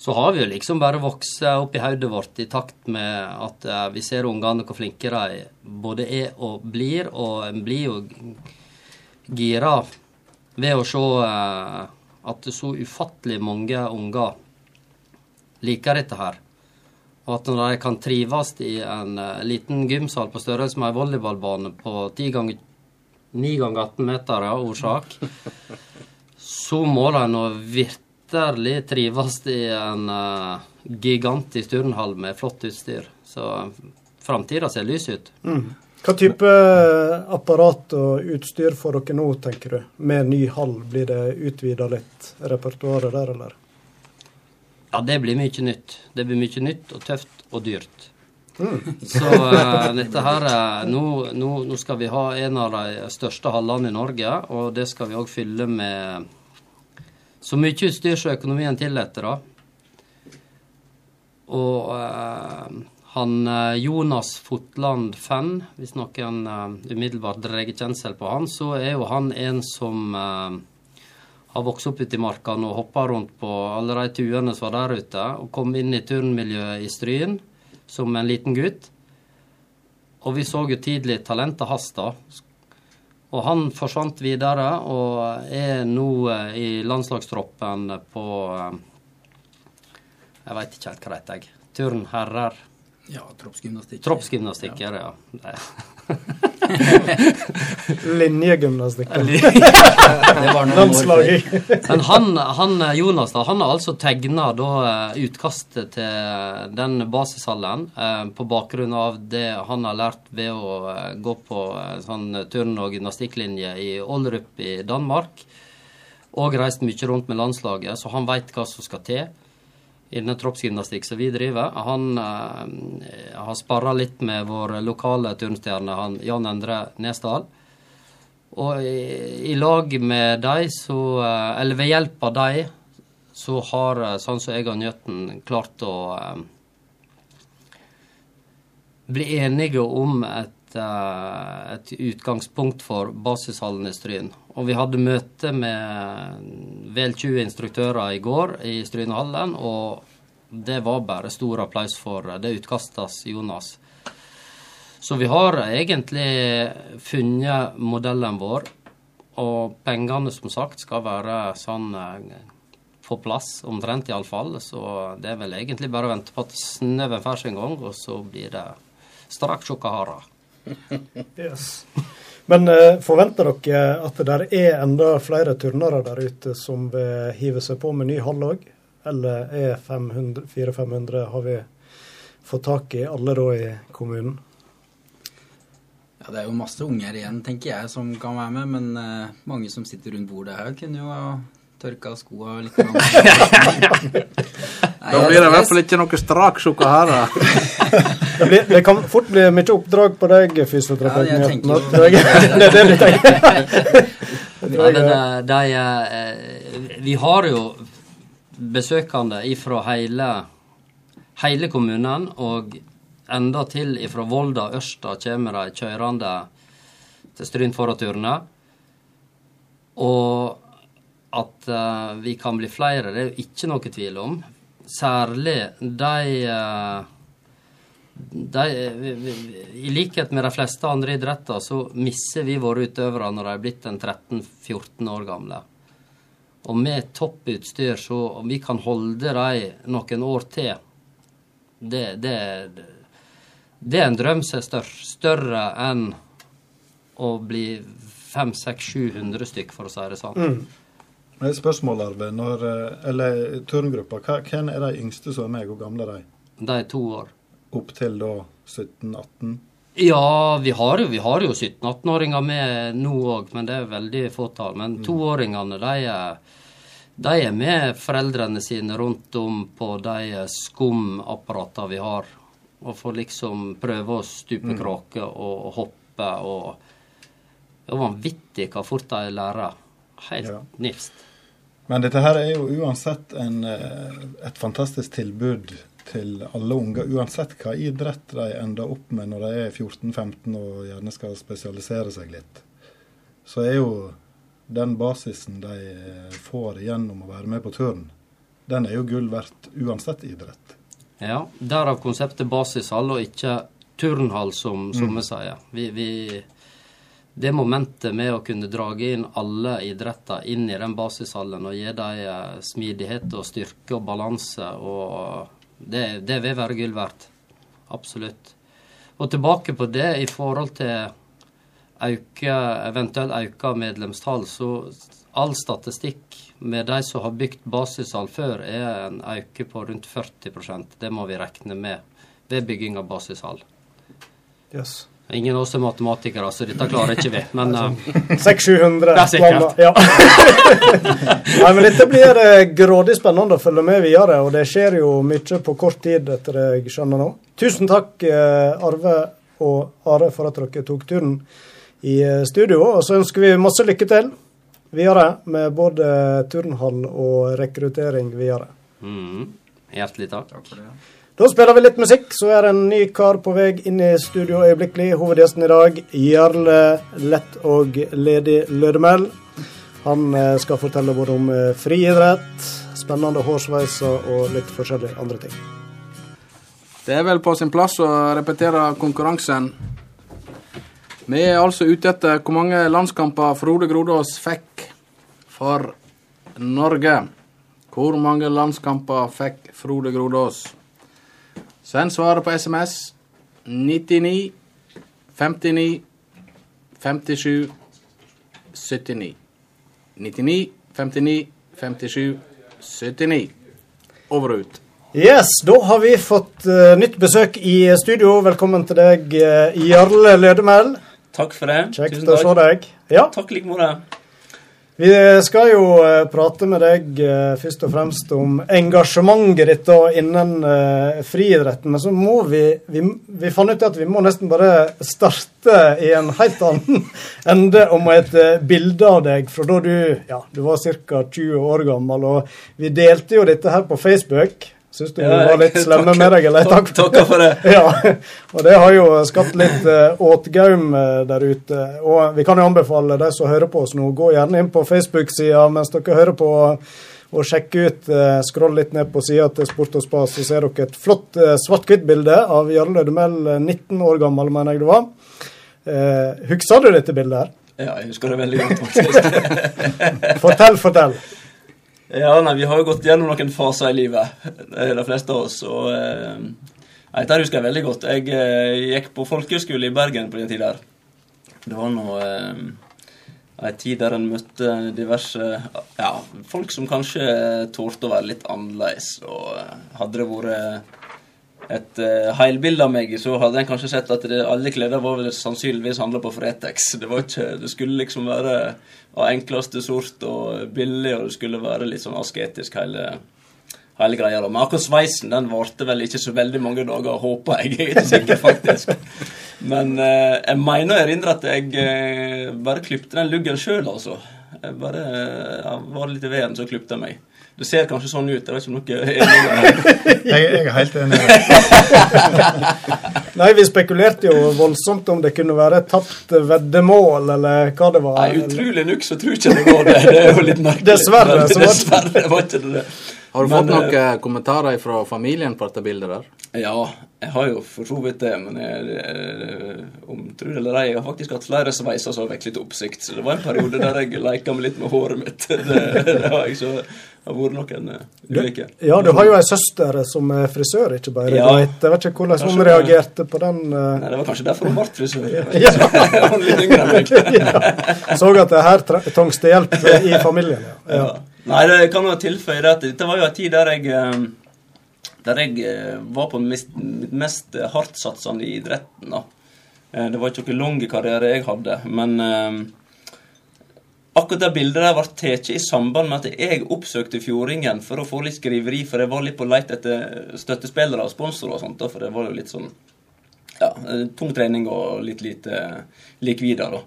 så har vi jo liksom bare vokst opp i hodet vårt i takt med at eh, vi ser ungene hvor flinke de både er og blir. Og en blir jo gira ved å se eh, at så ufattelig mange unger liker dette her. Og at når de kan trives i en eh, liten gymsal på størrelse med en volleyballbane på 10 ganger 9 ganger 18 meter, ja, årsak, så må de nå virkelig trives i en uh, gigantisk turnhall med flott utstyr. Så framtida ser lys ut. Mm. Hva type apparat og utstyr får dere nå, tenker du? Med ny hall, blir det utvida litt repertoaret der, eller? Ja, det blir mye nytt. Det blir mye nytt og tøft og dyrt. Mm. Så uh, dette her nå, nå, nå, skal vi ha en av de største hallene i Norge, og det skal vi òg fylle med så mye utstyr som økonomien tillater, da. Og uh, han eh, Jonas Fotland Fenn, hvis noen uh, umiddelbart drar kjensel på han, så er jo han en som uh, har vokst opp ute i markene og hoppa rundt på alle de tuene som var der ute, og kom inn i turnmiljøet i Stryn som en liten gutt. Og vi så jo tidlig talentet hans, da. Og han forsvant videre og er nå i landslagstroppen på Jeg veit ikke helt hva det heter, turnherrer. Ja, troppsgymnastikk. Troppsgymnastikk, ja. ja. Linjegymnastikk. Landslaget. Men han, han, Jonas da, han har altså tegna eh, utkastet til den basishallen eh, på bakgrunn av det han har lært ved å eh, gå på eh, sånn turn- og gymnastikklinje i Ålrup i Danmark. Og reist mye rundt med landslaget, så han veit hva som skal til innen troppsgymnastikk som vi driver. Han eh, har sparra litt med vår lokale turnstjerne Jan Endre Nesdal. Og i, i lag med de, eh, Eller ved hjelp av de, så har eh, sånn som jeg og Njøtten klart å eh, bli enige om et, eh, et utgangspunkt for basishallen i Stryn. Og vi hadde møte med vel 20 instruktører i går i Strynehallen, og det var bare stor applaus for det utkastet Jonas. Så vi har egentlig funnet modellen vår, og pengene som sagt skal være sånn på eh, plass, omtrent iallfall. Så det er vel egentlig bare å vente på at snøen får seg en gang, og så blir det straks sjokkahara. yes. Men uh, forventer dere at det er enda flere turnere der ute som vil hive seg på med ny hall òg? Eller er 400-500 Har vi fått tak i alle da i kommunen? Ja, Det er jo masse unger igjen, tenker jeg, som kan være med. Men uh, mange som sitter rundt bordet her, kunne jo ha tørka skoa litt. Da blir det i hvert fall ikke noe strak sjokolade. det, det kan fort bli mye oppdrag på deg, fysioterapeuten. Ja, det er det vi tenker. ja, men, de, eh, vi har jo besøkende ifra hele, hele kommunen, og enda til ifra Volda Ørsta kommer de kjørende til Stryn for å turne. Og at uh, vi kan bli flere, det er jo ikke noe tvil om. Særlig de, uh, de I likhet med de fleste andre idretter så mister vi våre utøvere når de er blitt en 13-14 år gamle. Og med topputstyr så om vi kan holde dem noen år til, det, det, det er en drøm som er større, større enn å bli 500-700 stykk, for å si det sånn. Mm. Spørsmål, Arve. Når, eh, eller turngruppa, hvem er de yngste som er med? Hvor gamle er de? De er to år. Opp til da 17-18? Ja, vi har jo, jo 17-18-åringer med nå òg, men det er veldig fåtall. Men mm. toåringene, de de er med foreldrene sine rundt om på de skumapparatene vi har. Og får liksom prøve å stupe mm. og, og hoppe og Det er vanvittig hva fort de lærer. Helt ja. nifst. Men dette her er jo uansett en, eh, et fantastisk tilbud til alle unger, uansett hva idrett de ender opp med når de er 14-15 og gjerne skal spesialisere seg litt, så er jo den basisen de får gjennom å være med på turn, den er jo gull verdt uansett idrett. Ja, derav konseptet basishall og ikke turnhall, som, somme mm. sier. Vi, vi, det momentet med å kunne drage inn alle idretter inn i den basishallen og gi dem eh, smidighet og styrke og balanse og det, det vil være gull verdt. Absolutt. Og tilbake på det i forhold til øke, eventuelt øke medlemstall, så all statistikk med de som har bygd basishall før, er en øke på rundt 40% Det må vi regne med ved bygging av basishall. Yes. Ingen av oss er matematikere, så dette klarer ikke vi. Men uh, 600-700 Det er sikkert. Ja. Nei, men dette blir uh, grådig spennende å følge med videre, og det skjer jo mye på kort tid, etter det jeg skjønner nå. Tusen takk, uh, Arve og Are, for at dere tok turen i eh, studio. Og så ønsker vi masse lykke til videre med både turnhall og rekruttering videre. mm, hjertelig takk. Takk for det. Da spiller vi litt musikk, så er det en ny kar på vei inn i studio øyeblikkelig. Hovedgjesten i dag, Jarle Lett og Ledig Lødemel. Han eh, skal fortelle både om eh, friidrett, spennende hårsveiser og litt forskjellige andre ting. Det er vel på sin plass å repetere konkurransen. Vi er altså ute etter hvor mange landskamper Frode Grodås fikk for Norge. Hvor mange landskamper fikk Frode Grodås? Send svaret på SMS 99 59 57 79. 99 59 57 79. Over og ut. Yes, da har vi fått uh, nytt besøk i studio. Velkommen til deg, uh, Jarle Lødemel. Takk for det. Kjekt Tusen å se deg. Ja, Takk like måte. Vi skal jo eh, prate med deg eh, først og fremst om engasjementet ditt da innen eh, friidretten. Men så må vi, vi Vi fant ut at vi må nesten bare starte i en helt annen ende om et bilde av deg fra da du, ja, du var ca. 20 år gammel. Og vi delte jo dette her på Facebook. Syns du Ja, var litt slemme med deg, eller? Takk, takker for det. Ja, og det har jo skapt litt uh, åtgaum eh, der ute. Og vi kan jo anbefale de som hører på oss nå, gå gjerne inn på Facebook-sida mens dere hører på, og sjekke ut. Uh, Skroll litt ned på sida til Sport og Spas, så ser dere et flott uh, svart-hvitt-bilde av Jarle eh, 19 år gammel, mener jeg det var. Uh, Husker du dette bildet her? Ja, jeg husker det veldig godt, faktisk. Fortell, fortell. Ja, nei, Vi har jo gått gjennom noen faser i livet, eh, de fleste av oss. og eh, Dette husker jeg veldig godt. Jeg eh, gikk på folkehøyskole i Bergen på den tida. Det var nå eh, en tid der en møtte diverse ja, folk som kanskje tålte å være litt annerledes. Og eh, hadde det vært et uh, heilbilde av meg, så hadde en kanskje sett at det, alle klær var sannsynligvis handla på Fretex. Det ikke, det skulle liksom være av enkleste sort og billig, og det skulle være litt sånn asketisk hele, hele greia. Men akkurat sveisen den varte vel ikke så veldig mange dager, håper jeg. Jeg er ikke sikker, faktisk. Men eh, jeg mener jeg erindrer at jeg eh, bare klipte den luggen sjøl, altså. Jeg bare ja, var litt i veden, så klipte jeg meg. Det ser kanskje sånn ut. Jeg vet ikke om dere er enig. Jeg, jeg er helt enig. Nei, vi spekulerte jo voldsomt om det kunne være et tapt veddemål, eller hva det var. Nei, utrolig nok så tror jeg ikke det var det. Det er jo litt merkelig. Dessverre, Men så var det- Dessverre var ikke det det. Har du Men, fått noen eh, eh, kommentarer fra familien på dette bildet der? Ja, jeg har jo for så vidt det, men jeg, jeg, om tro eller ei, jeg har faktisk hatt flere sveiser som har vekket litt oppsikt. Så det var en periode der jeg leka meg litt med håret mitt. Det, det har jeg så har vært noen uh, ulike. Ja, du har jo ei søster som er frisør, ikke bare? Ja. Vet- Jeg vet ikke hvordan hun reagerte på den. uh... Nei, Det var kanskje derfor hun ble frisør. Ja. Hun litt yngre enn meg. ja. Så at det her tre- trengs det hjelp i familien. Ja. Ja. Nei, det kan jo tilføye at dette var jo en tid der jeg eh, Der jeg eh, var på mitt mest eh, hardtsatsende i idretten. da. Eh, Det var ikke noen lang karriere jeg hadde, men eh, akkurat det bildet der ble tatt i samband med at jeg oppsøkte Fjordingen for å få litt skriveri, for jeg var litt på leit etter støttespillere og sponsorer og sånt, for det var jo litt sånn ja, tung trening og litt lite likvider, da.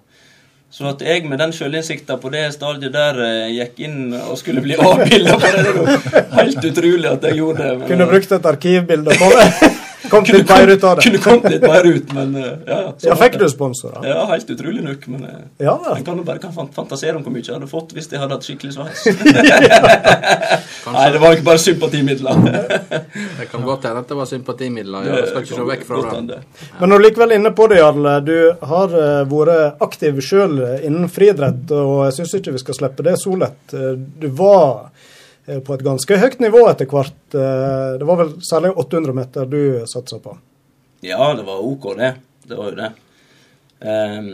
Så at jeg med den sjølinnsikta på det stadiet der eh, gikk inn og skulle bli avbilda på det, det er jo helt utrolig at jeg gjorde det. men- Kunne brukt et arkivbilde på kom, kom litt mer ut av det. Kunne kommet litt mer ut, men eh, ja. så Ja, fikk du sponsorer? Ja, helt utrolig nok, men eh, Ja, jeg kan jo bare kan fantasere om hvor mye jeg hadde fått hvis jeg hadde hatt skikkelig sveis. Nei, det var ikke bare sympatimidler. Det kan godt hende at det var sympatimidler. Ja, jeg skal ikke se vekk fra det. Men når du likevel inne på det, Jarle. Du har eh, vært aktiv sjøl innen friidrett, og jeg syns ikke vi skal slippe det så lett. Du var på et ganske høyt nivå etter hvert. Eh, Det var vel særlig 800 meter du satsa på? Ja, det var OK, det. Det var jo det. Um,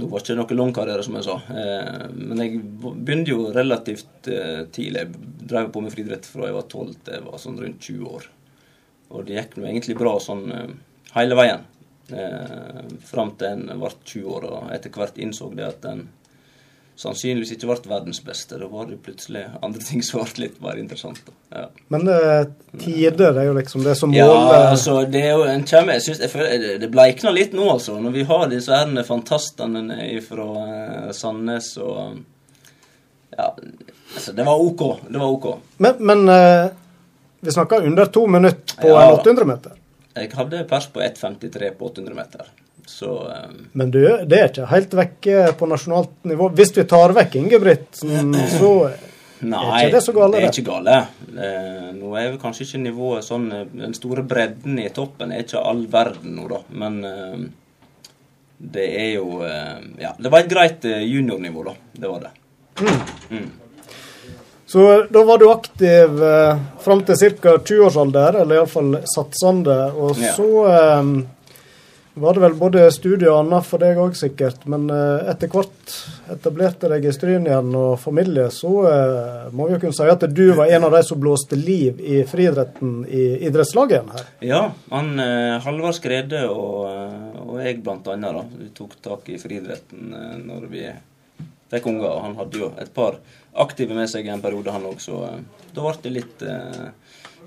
nå var det ikke noe lang karriere, som jeg sa. Uh, men jeg begynte jo relativt uh, tidlig. Jeg drev på med friidrett fra jeg var 12 til jeg var sånn rundt 20 år. Og det gikk nå egentlig bra sånn uh, hele veien. Uh, fram til en ble 20 år, og etter hvert innså det at en sannsynligvis ikke ble verdens beste. Da var det plutselig andre ting som ble litt mer interessant. Ja. Men uh, tider er jo liksom det som Ja, altså, det er jo en kjemme, jeg jeg føler, det- bleikner litt nå, altså. Når vi har disse her fantastene fra uh, Sandnes og Ja, altså, det var OK. Det var OK. Men, men eh, vi snakker under to minutter på Ja. en 800 meter. Jeg hadde pers på 1,53 på 800 meter. Så um... Men du, det er ikke helt vekke på nasjonalt nivå. Hvis vi tar vekk Ingebrigtsen, så Nei, Er ikke det så gale, det er ikke gale. Eh, nå er vel kanskje ikke nivået sånn eh, Den store bredden i toppen er ikke all verden nå, da. Men eh, det er jo eh, Ja, det var et greit eh, juniornivå, da. Det var det. Mm. Så da var du aktiv eh, fram til ca. 20-årsalder, eller iallfall satsende. Og Ja. så eh, var det vel både studie og annet for deg òg, sikkert. Men eh, etter hvert etablerte deg i Stryn igjen og familie, så eh, må vi jo kunne si at du var en av de som blåste liv i friidretten i idrettslaget igjen her. Ja, han eh, Halvard Skrede og, og jeg blant annet, da. Vi tok tak i friidretten når vi fikk unger. Han hadde jo et par aktive med seg i en periode, han òg, så da ble det litt eh,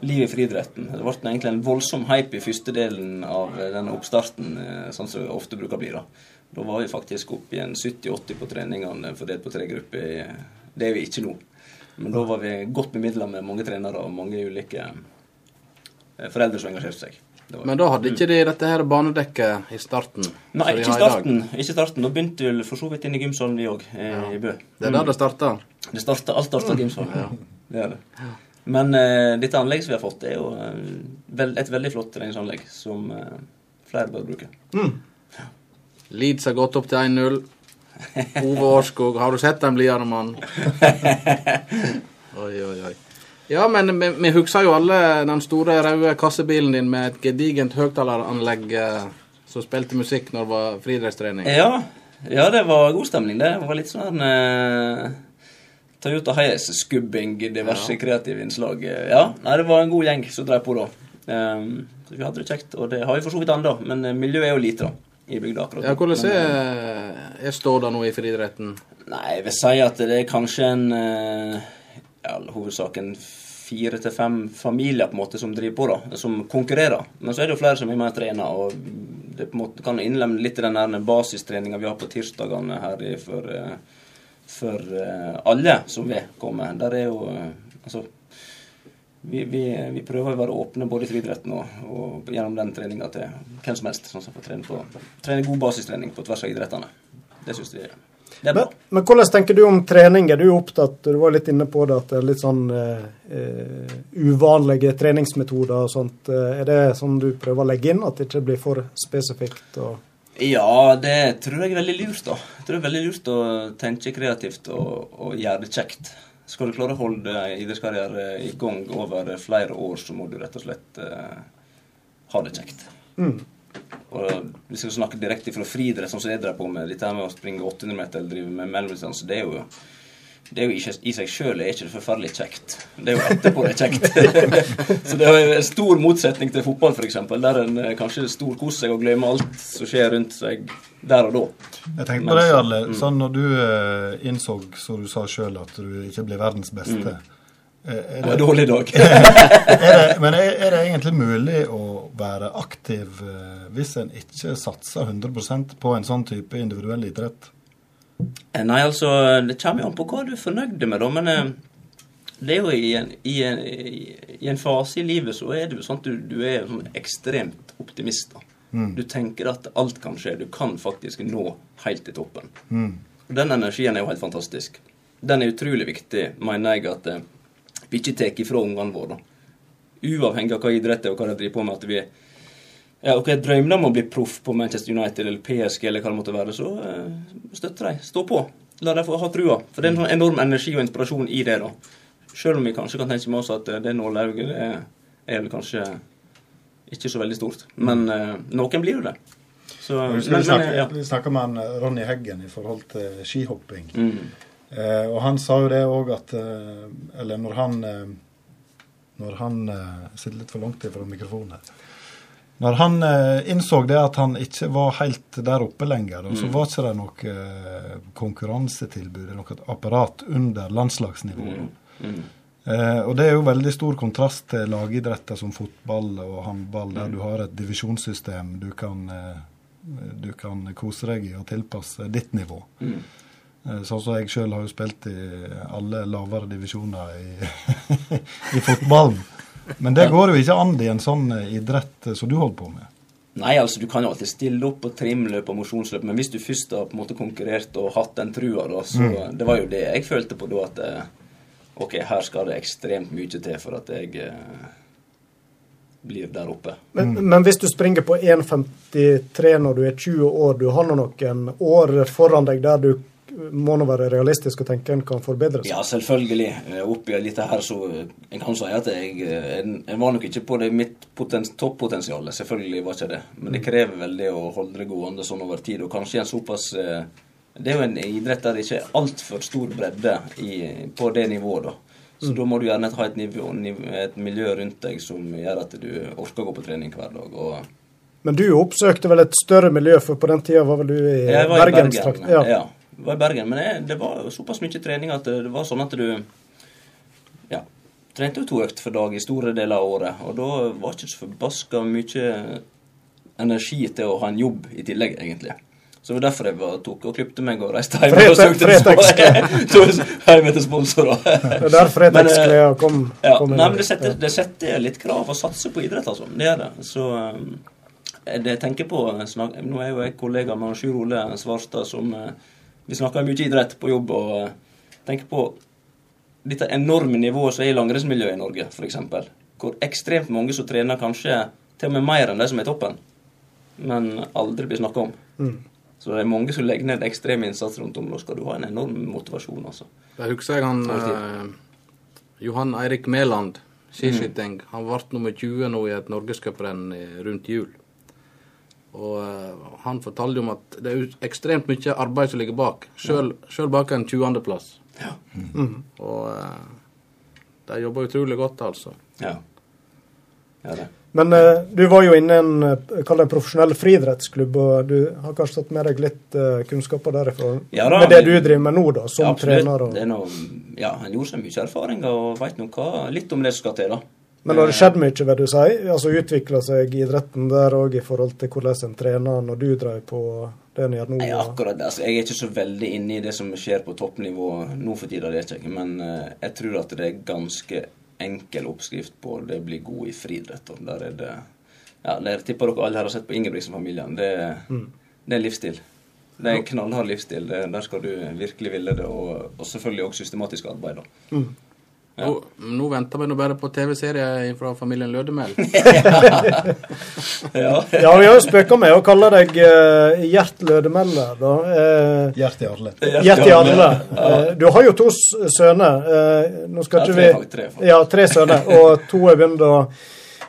liv i friidretten. Det ble egentlig en voldsom hype i første delen av eh, denne oppstarten, eh, sånn som det ofte bruker å bli. Da Da var vi faktisk oppe i en 70-80 på treningene fordelt på tre grupper. Det er vi ikke nå. Men da var vi godt bemidla med mange trenere og mange ulike eh, foreldre som engasjerte seg. Men da hadde ikke de dette her banedekket i starten? Nei, ikke i starten. Ikke starten. Da begynte vi for så vidt inn i gymsalen, vi òg, i Bø. Det er der det starta. Det starta, alt starta i gymsalen. Det er det. Men eh, dette anlegget som vi har fått, er jo eh, vel, et veldig flott treningsanlegg som eh, flere bør bruke. Leeds har gått opp til 1-0. Ove Årskog, har du sett den blidere mann? Oi, oi, oi. Ja, men vi, vi husker jo alle den store røde kassebilen din med et gedigent høyttaleranlegg eh, som spilte musikk når det var friidrettstrening. Ja, ja, det var god stemning. Det var litt sånn eh, Toyota Hiace-skubbing, diverse kreative innslag. Ja, nei, det var en god gjeng som drev på da. Um, så vi hadde det kjekt, og det har vi for så vidt ennå. Men eh, miljøet er jo lite, da. I bygda akkurat Ja, hvordan er eh, er, ståda nå i friidretten? Nei, jeg vil si at det er kanskje en i ja, hovedsak en fire til fem familier på en måte som driver på, da, som konkurrerer. Men så er det jo flere som er med og trener, og det på en måte kan innlemme litt i den basistreninga vi har på tirsdagene her i- for, eh, for eh, alle som vil komme. Der er jo eh, Altså vi, vi, vi prøver å være åpne både i friidretten og, og gjennom den treninga til hvem som helst. Sånn som får trene, på, trene god basistrening på tvers av idrettene. Det syns vi det er bra. Men, men hvordan tenker du om trening? Er du opptatt Du var litt inne på det at det er litt sånn eh, eh, uvanlige treningsmetoder og sånt. Er det sånn du prøver å legge inn, at det ikke blir for spesifikt? og... Ja, det tror jeg er veldig lurt, da. Tror det er veldig lurt å tenke kreativt og, og gjøre det kjekt. Skal du klare å holde idrettskarriere i gang over flere år, så må du rett og slett eh, ha det kjekt. Og Hvis jeg skal snakke direkte fra friidrett, sånn som jeg drev på med, dette med å springe 800 meter eller drive med mellomdistanse, det er jo det er jo ikke, I seg sjøl er ikke det forferdelig kjekt. Det er jo etterpå det er kjekt. så det er en stor motsetning til fotball, f.eks., der en eh, kanskje storkoser seg og glemmer alt som skjer rundt seg der og da. Jeg tenkte på det, Jarle. Sånn når du eh, innså, som du sa sjøl, at du ikke blir verdens beste. Mm. Det Er var det, en dårlig dag. er det, men er, er det egentlig mulig å være aktiv eh, hvis en ikke satser 100% på en sånn type individuell idrett? Eh, Nei, altså, det kommer jo an på hva du er fornøyd med, da. Men eh, det er jo i en, i, en, i en fase i livet så er det jo sånn at du, du er sånn ekstremt optimist. da. Du tenker at alt kan skje. Du kan faktisk nå helt til toppen. Og Den energien er jo helt fantastisk. Den er utrolig viktig, mener jeg, at eh, vi ikke tar ifra ungene våre. Uavhengig av hva idrett er og hva de driver på med. at vi ja, ok, Drømmer om å bli proff på Manchester United eller PSG, eller hva det måtte være, så eh, støtter de. Stå på. La dem få ha trua. For det er en sånn enorm energi og inspirasjon i det. da. Selv om vi kanskje kan tenke med oss at eh, det nålauget er, er vel kanskje ikke så veldig stort. Men eh, noen blir jo det. Så vi, men, snakke, men, ja. vi snakket med han, Ronny Heggen i forhold til skihopping. Mm. Eh, og han sa jo det òg at Eller når han Når han Sitter litt for langt ifra mikrofonen her. Når han eh, innså det at han ikke var helt der oppe lenger, og så Mm. var ikke det noe eh, konkurransetilbud eller noe apparat under landslagsnivå. Mm. Mm. Eh, og det er jo veldig stor kontrast til lagidretter som fotball og håndball, der Mm. du har et divisjonssystem du kan, eh, du kan kose deg i og tilpasse ditt nivå. Mm. Sånn som jeg sjøl har jo spilt i alle lavere divisjoner i, i fotballen. Men det går jo ikke an i en sånn eh, idrett eh, som du holder på med. Nei, altså du kan jo alltid stille opp på trimløp og mosjonsløp, men hvis du først har på en måte konkurrert og hatt den trua, da, så Mm. Det var jo det jeg følte på da, at eh, OK, her skal det ekstremt mye til for at jeg eh, blir der oppe. Men, men hvis du springer på 1,53 når du er 20 år, du har nå noen år foran deg der du må nå være realistisk og tenke en kan forbedre seg? Ja, selvfølgelig. Eh, Oppi dette her, så eh, En kan si at jeg, jeg en, en var nok ikke på det mitt poten, toppotensial. Selvfølgelig var ikke det. Men det krever veldig å holde det gående sånn over tid. Og kanskje en såpass eh, Det er jo en idrett der det ikke er altfor stor bredde i, på det nivået, da. Så da må du gjerne ha et, nivå, et miljø rundt deg som gjør at du orker å gå på trening hver dag. Og Men du oppsøkte vel et større miljø, for på den tida var vel du i i Bergen. Ja. Ja. Jeg var i Bergen, Men jeg, det var såpass mye trening at det, det var sånn at du ja, trente jo to økt for dag i store deler av året. Og da var ikke så forbaska mye energi til å ha en jobb i tillegg, egentlig. Så det var derfor jeg var, tok og klippte meg og reiste hjem. og søkte hjem etter sponsorer. Det er der Fretex-klærne kom, Ja, kom inn. nei, men det setter, det setter litt krav å satse på idrett, altså. Det gjør det. Så um, det jeg tenker på snak, Nå er jo jeg kollega med Sjur Ole Svarstad, som Vi snakker mye idrett på jobb, og uh, tenker på dette enorme nivået som er i langrennsmiljøet i Norge, f.eks. Hvor ekstremt mange som trener kanskje til og med mer enn de som er toppen, men aldri blir snakka om. Mm. Så det er mange som legger ned ekstrem innsats rundt om. Da skal du ha en enorm motivasjon, altså. Jeg husker jeg han eh, Johan Eirik Mæland, skiskyting. Han ble nummer 20 nå i et norgescuprenn rundt jul. Og eh, han fortalte om at det er ekstremt mye arbeid som ligger bak, sjøl bak en 20.-plass. Ja. Og eh, de jobber utrolig godt, altså. Ja. Ja, det. Men eh, du var jo inne i en, kall det en profesjonell friidrettsklubb, og du har kanskje tatt med deg litt eh, kunnskaper derifra? Ja da, med det du driver med nå, da, som Ja, trener? Og... Det er noe, ja, han gjorde seg mye erfaringer og veit nå hva, litt om det som skal til, da. Men har det skjedd mye, vil du si? Altså Utvikla seg idretten der òg i forhold til hvordan en trener når du drev på det en gjør nå? Nei, akkurat det. Altså, jeg er ikke så veldig inne i det som skjer på toppnivå nå for tida, det er ikke. Men uh, jeg tror at det er ganske enkel oppskrift på det å bli god i friidrett. Der er det Ja, der tipper dere alle her har sett på Ingebrigtsen-familien. Det, det er livsstil. Det er en knallhard livsstil. Det, der skal du virkelig ville det, og, og selvfølgelig også systematisk arbeid. da. Ja. Nå, nå venter vi nå bare på TV-serie fra familien Lødemel. Ja. Ja, vi har jo spøka med å kalle deg uh, Gjert Lødemeller, da. Uh, Gjert i alle. Gjert i alle. Uh, du har jo to sønner. Uh, nå skal Ja, ikke tre, vi tre. Ja, tre sønner. Og to er begynt å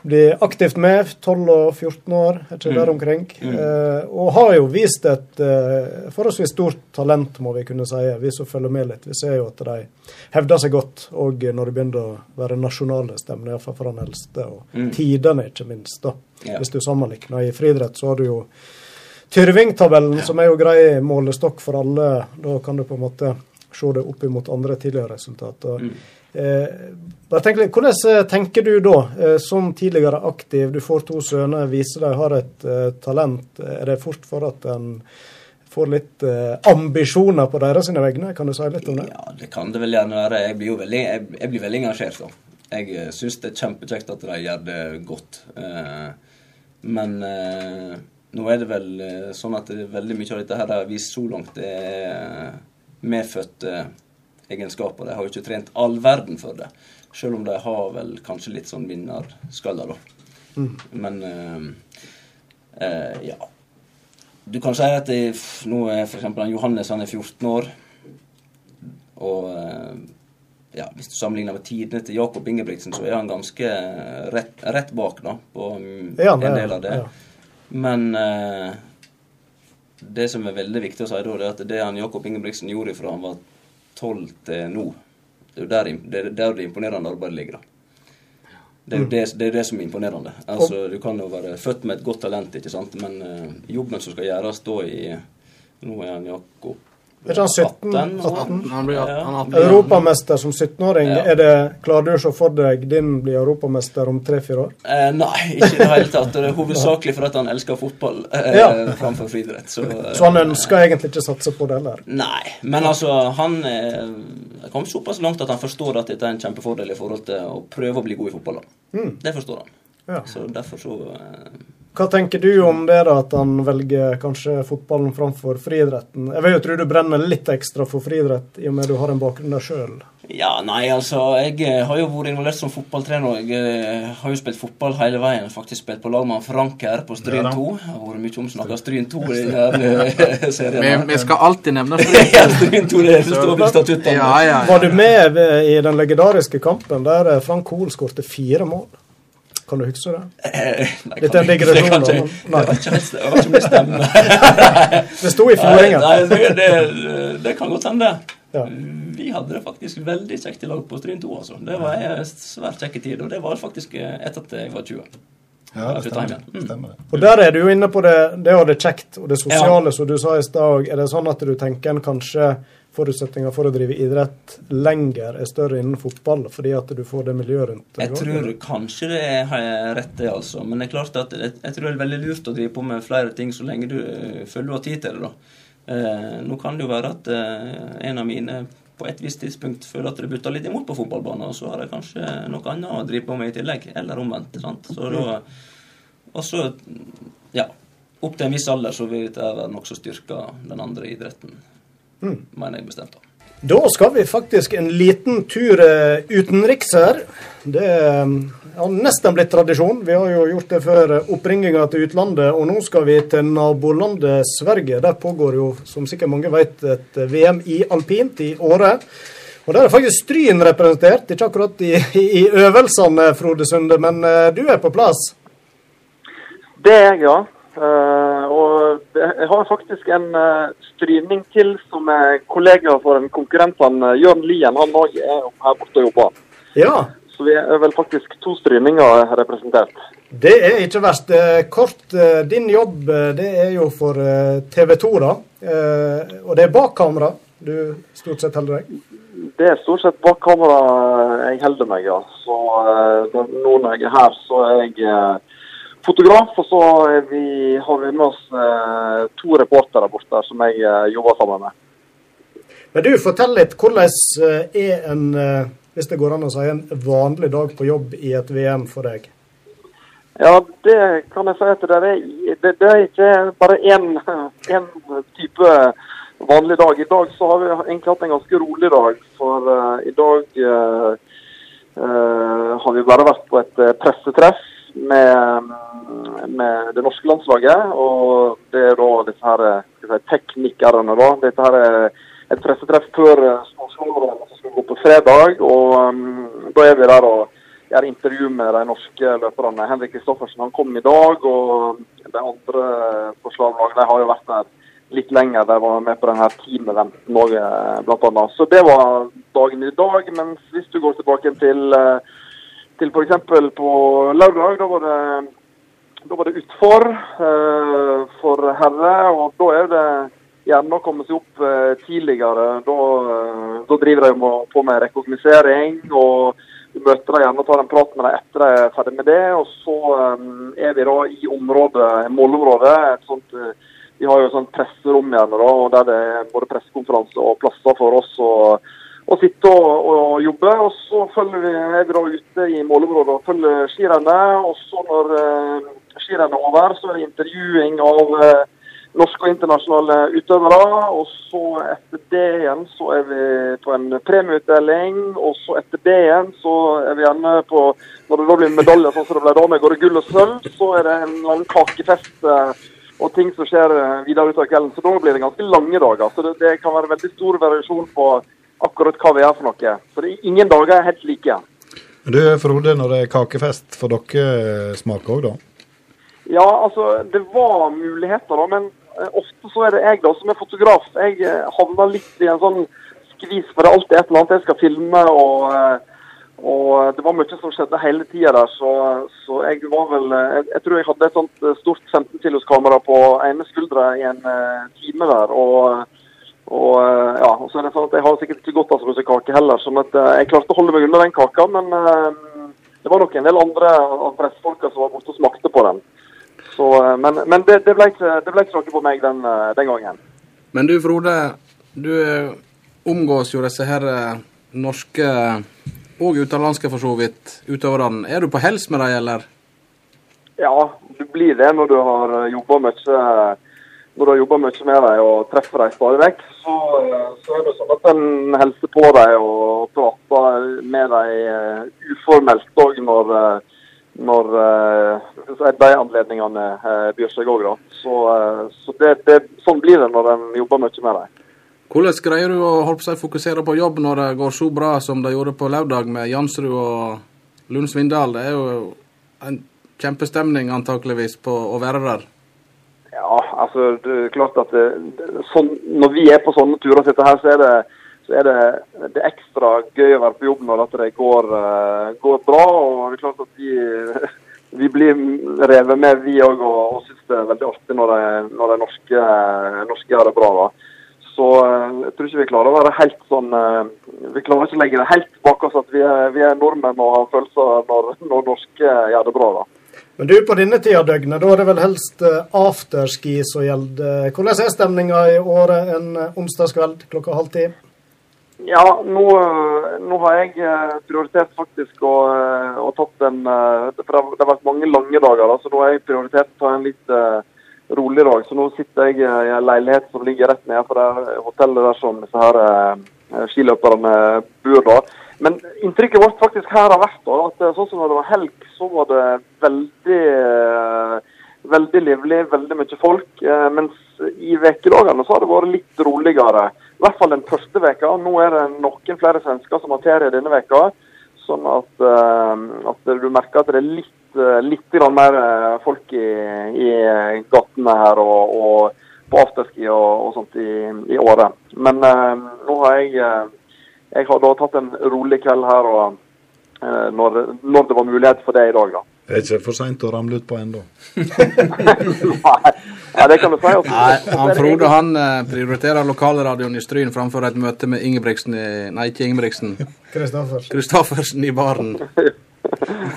bli aktivt med. 12 og 14 år, er ikke Mm. der omkring. Eh, og har jo vist et eh, forholdsvis stort talent, må vi kunne si, vi som følger med litt. Vi ser jo at de hevder seg godt, og når det begynner å være nasjonale stemmer, iallfall for den eldste. Og Mm. tidene, ikke minst. da. Ja. Hvis du sammenligner. I friidrett så har du jo Tyrving-tabellen, som er jo grei målestokk for alle. Da kan du på en måte se det opp imot andre tidligere resultater. Mm. Eh, bare tenk litt, Hvordan eh, tenker du da, eh, som tidligere aktiv, du får to sønner, viser de har et talent. Er det fort for at en får litt ambisjoner på deres vegne? Kan du si litt om det? Ja, det kan det vel gjerne være. Jeg blir jo veldig, jeg, jeg blir veldig engasjert. da. Jeg syns det er kjempekjekt at de gjør det godt. Men nå er det vel sånn at det veldig mye av dette her har vist så langt, det er medfødte egenskaper. De har jo ikke trent all verden for det. Selv om de har vel kanskje litt sånn vinnerskaller, da. Men eh, eh, ja. Du kan si at det, nå er f.eks. Johannes han er 14 år. Og eh, ja, hvis du sammenligner med tidene til Jakob Ingebrigtsen, så er han ganske rett, rett bak da, på mm, Ja, en er- del av det. ja. Men eh, det som er veldig viktig å si da, det er at det han Jakob Ingebrigtsen gjorde fra han var 12 til nå, det er jo der, det, er der det imponerende arbeidet ligger. da. Det er jo det, det, er det som er imponerende. Altså, Du kan jo være født med et godt talent, ikke sant? men uh, jobben som skal gjøres da i Nå er han Jakob Er han 17? 18 18? Han blir Ja. han er 18. Europamester som 17-åring. Ja. Er det, Klarer du å se for deg din blir europamester om tre-fire år? Eh, nei, ikke i det hele tatt. Det er hovedsakelig fordi han elsker fotball eh, Ja. framfor friidrett. Så, eh, Så han ønsker egentlig ikke satse på det heller? Nei, men altså, han eh, kom såpass langt at han forstår at dette er en kjempefordel i forhold til å prøve å bli god i fotball. Mm. Det forstår han. Ja. Så derfor så eh, Hva tenker du om det, da, at han velger kanskje fotballen framfor friidretten? Jeg vil jo tro du brenner litt ekstra for friidrett, i og med du har en bakgrunn der sjøl. Ja, nei, altså, jeg eh, har jo vært involvert som fotballtrener. Jeg eh, har jo spilt fotball hele veien. Faktisk spilt på lag med Franker på Stryn 2. Det har vært mye omsnakka Stryn 2 i denne serien. Vi, vi skal alltid nevne Ja, Stryn 2, det står på statuttene. Ja, ja, ja. Var du med i den legendariske kampen der eh, Frank Hoel skårte fire mål? Kan du huske det? Eh, nei, Litt en kan- digresjon, det kan da, ikke- min stemme. Det sto i Nei, fjordingen. nei det, det, det kan godt hende. Ja. Vi hadde det faktisk veldig kjekt i lag på Stryn 2. Altså. Det var en svært kjekk tid, og det var faktisk eh, etter at jeg var 20. Ja, Ja, det stemmer. Mm. stemmer det. Og der er du jo inne på det, det ha det kjekt, og det sosiale, som du sa i stad. Er det sånn at du tenker en kanskje forutsetninger for å drive idrett lenger er større innen fotball, fordi at du får det miljøet rundt? deg Jeg tror kanskje det er rett, det, altså. Men det er klart at jeg, jeg tror det er veldig lurt å drive på med flere ting så lenge du eh, føler du har tid til det. da. Eh, nå kan det jo være at eh, en av mine på et visst tidspunkt føler at det butter litt imot på fotballbanen, og så har jeg kanskje noe annet å drive på med i tillegg. Eller omvendt. sant? Så da, og så, ja. Opp til en viss alder så vil dette være nokså styrka den andre idretten, mener jeg bestemt. da. Da skal vi faktisk en liten tur eh, utenriks her. Det eh, har nesten blitt tradisjon. Vi har jo gjort det før eh, oppringinga til utlandet, og nå skal vi til nabolandet Sverige. Der pågår jo, som sikkert mange vet, et VM i alpint i Åre. Og der er faktisk Stryn representert, ikke akkurat i, i, i øvelsene, Frode Sunde, men du er på plass. Det er jeg, ja. Eh, og jeg har faktisk en uh, stryning til som er kollega for en konkurrent. eh, Jørn Lien han òg er her borte og jobber. Ja, Så vi er vel faktisk to stryninger representert. det er ikke verst. Eh, Kort, eh, din jobb eh, det er jo for eh, TV 2, da. Eh, Og det er bak kamera du stort sett holder deg? Det er stort sett bak kamera jeg holder meg, ja. Så eh, nå når jeg er her, så er jeg eh, fotograf. Og så vi, har vi med oss eh, to reportere borte som jeg eh, jobber sammen med. Men du, fortell litt. Hvordan eh, er en, eh, hvis det går an å si, en vanlig dag på jobb i et VM for deg? Ja, det kan jeg si at det er, det, det er ikke bare én type vanlig dag. I dag så har vi egentlig hatt en ganske rolig dag. For uh, i dag uh, uh, har vi bare vært på et pressetreff med, med det norske landslaget. Og det er da disse her eh, si, teknikerne, da. Dette her er et pressetreff før uh, som skal gå på fredag. Og um, da er vi der og gjør intervju med de norske løperne. Henrik Kristoffersen han kom i dag, og de andre på slalåmlaget har jo vært der litt lenger. De var med på denne team-eventen òg, blant annet. Så det var dagen i dag. Mens hvis du går tilbake til, eh, til f.eks. på lørdag, da var det da var det utfor eh, for herre, og da er det gjerne å komme seg opp eh, tidligere. Da, eh, da driver de på med rekognosering, og du møter dem gjerne og tar en prat med dem etter de er ferdig med det. Og så um, er vi da i området, målområdet. et sånt uh, vi har jo et sånt presserom gjerne, da, og der det er både pressekonferanse og plasser for oss å, å sitte og, og jobbe. Og så følger vi, vi da ute i målområdet og følger skirennet. Og så når eh, skirennet er over, så er det intervjuing av eh, norske og internasjonale utøvere. Og så etter det igjen så er vi på en premieutdeling. Og så etter det igjen så er vi gjerne på Når det da blir medaljer sånn som det ble da, med både gull og sølv, så er det en lang kakefest. eh, og ting som skjer videre videre utover kvelden. Så da blir det ganske lange dager. Så det, det kan være veldig stor variasjon på akkurat hva vi gjør for noe. Så det, ingen dager er helt like. Du Frode, når det er kakefest, får dere smake òg, da? Ja, altså, det var muligheter, da. Men eh, ofte så er det jeg da som er fotograf. Jeg eh, havner litt i en sånn skvis, for det er alltid et eller annet jeg skal filme. og... eh, og det var mye som skjedde hele tida der, så, så jeg var vel eh, jeg, jeg tror jeg hadde et sånt eh, stort 15 kilos kamera på ene skuldra i en eh, time der. Og, og eh, ja, og så er det sånn at jeg har sikkert ikke godt av russekake heller, sånn at eh, jeg klarte å holde meg unna den kaka. Men eh, det var nok en del andre av pressefolka som var borte og smakte på den. Så, men men det, det ble ikke det ble ikke noe på meg den, den gangen. Men du Frode, du omgås jo disse her norske og utenlandske for så vidt utøverne. Er du på hels med dem, eller? Ja, du blir det når du har jobba mye når du har jobba mye med dem og treffer dem stadig vekk. Så, så er det sånn at en hilser på dem og prater med dem eh, uformelt òg når, eh, når eh, de anledningene eh, byr seg òg. Så, eh, så det, det, sånn blir det når en jobber mye med dem. Hvordan greier du å holde seg fokusere på jobb når det går så bra som det gjorde på lørdag med Jansrud og Lund Svindal? Det er jo en kjempestemning antakeligvis på å være der. Ja, altså det er klart at det, det, sånn, når vi er på sånne turer, sitter her, så er det, så er det, ekstra gøy å være på jobb når det går, eh, går bra. og det er klart at vi, vi blir revet med, vi òg, og, og syns det er veldig artig når de, når de norske, norske gjør det bra. da. Så eh, jeg tror ikke vi klarer å være helt sånn eh, Vi klarer ikke å legge det helt bak oss at vi er, vi er nordmenn og har følelser når, når norske gjør det bra. da. Men du, på denne tida av døgnet, da er det vel helst eh, afterski som gjelder. Hvordan er stemninga i året en eh, onsdagskveld klokka halv ti? Ja, nå, eh, nå har jeg prioritert faktisk å, å tatt en For det har- vært mange lange dager, da, så nå har jeg prioritert å ta en litt uh, rolig dag. Så nå sitter jeg i en leilighet som ligger rett nede for det hotellet der som disse her uh, skiløperne bor. da. Men inntrykket vårt faktisk her har vært da, at eh, sånn som når det var helg, så var det veldig eh, veldig livlig, veldig mye folk. Eh, mens i ukedagene så har det vært litt roligere. I hvert fall den første veka. Nå er det noen flere svensker som har ferie denne veka. Sånn at, at du merker at det er litt, litt mer folk i, i gatene her og, og på afterski og, og sånt i, i året. Men nå har jeg jeg har da tatt en rolig kveld her og, eh, når, når det var mulighet for det i dag, da. Det er ikke for seint å ramle utpå ennå. Nei, ja, det kan du si. Nei, han Frode han eh, prioriterer lokalradioen i Stryn framfor et møte med Ingebrigtsen i, Nei, ikke Ingebrigtsen. Kristoffersen. Kristoffersen i baren.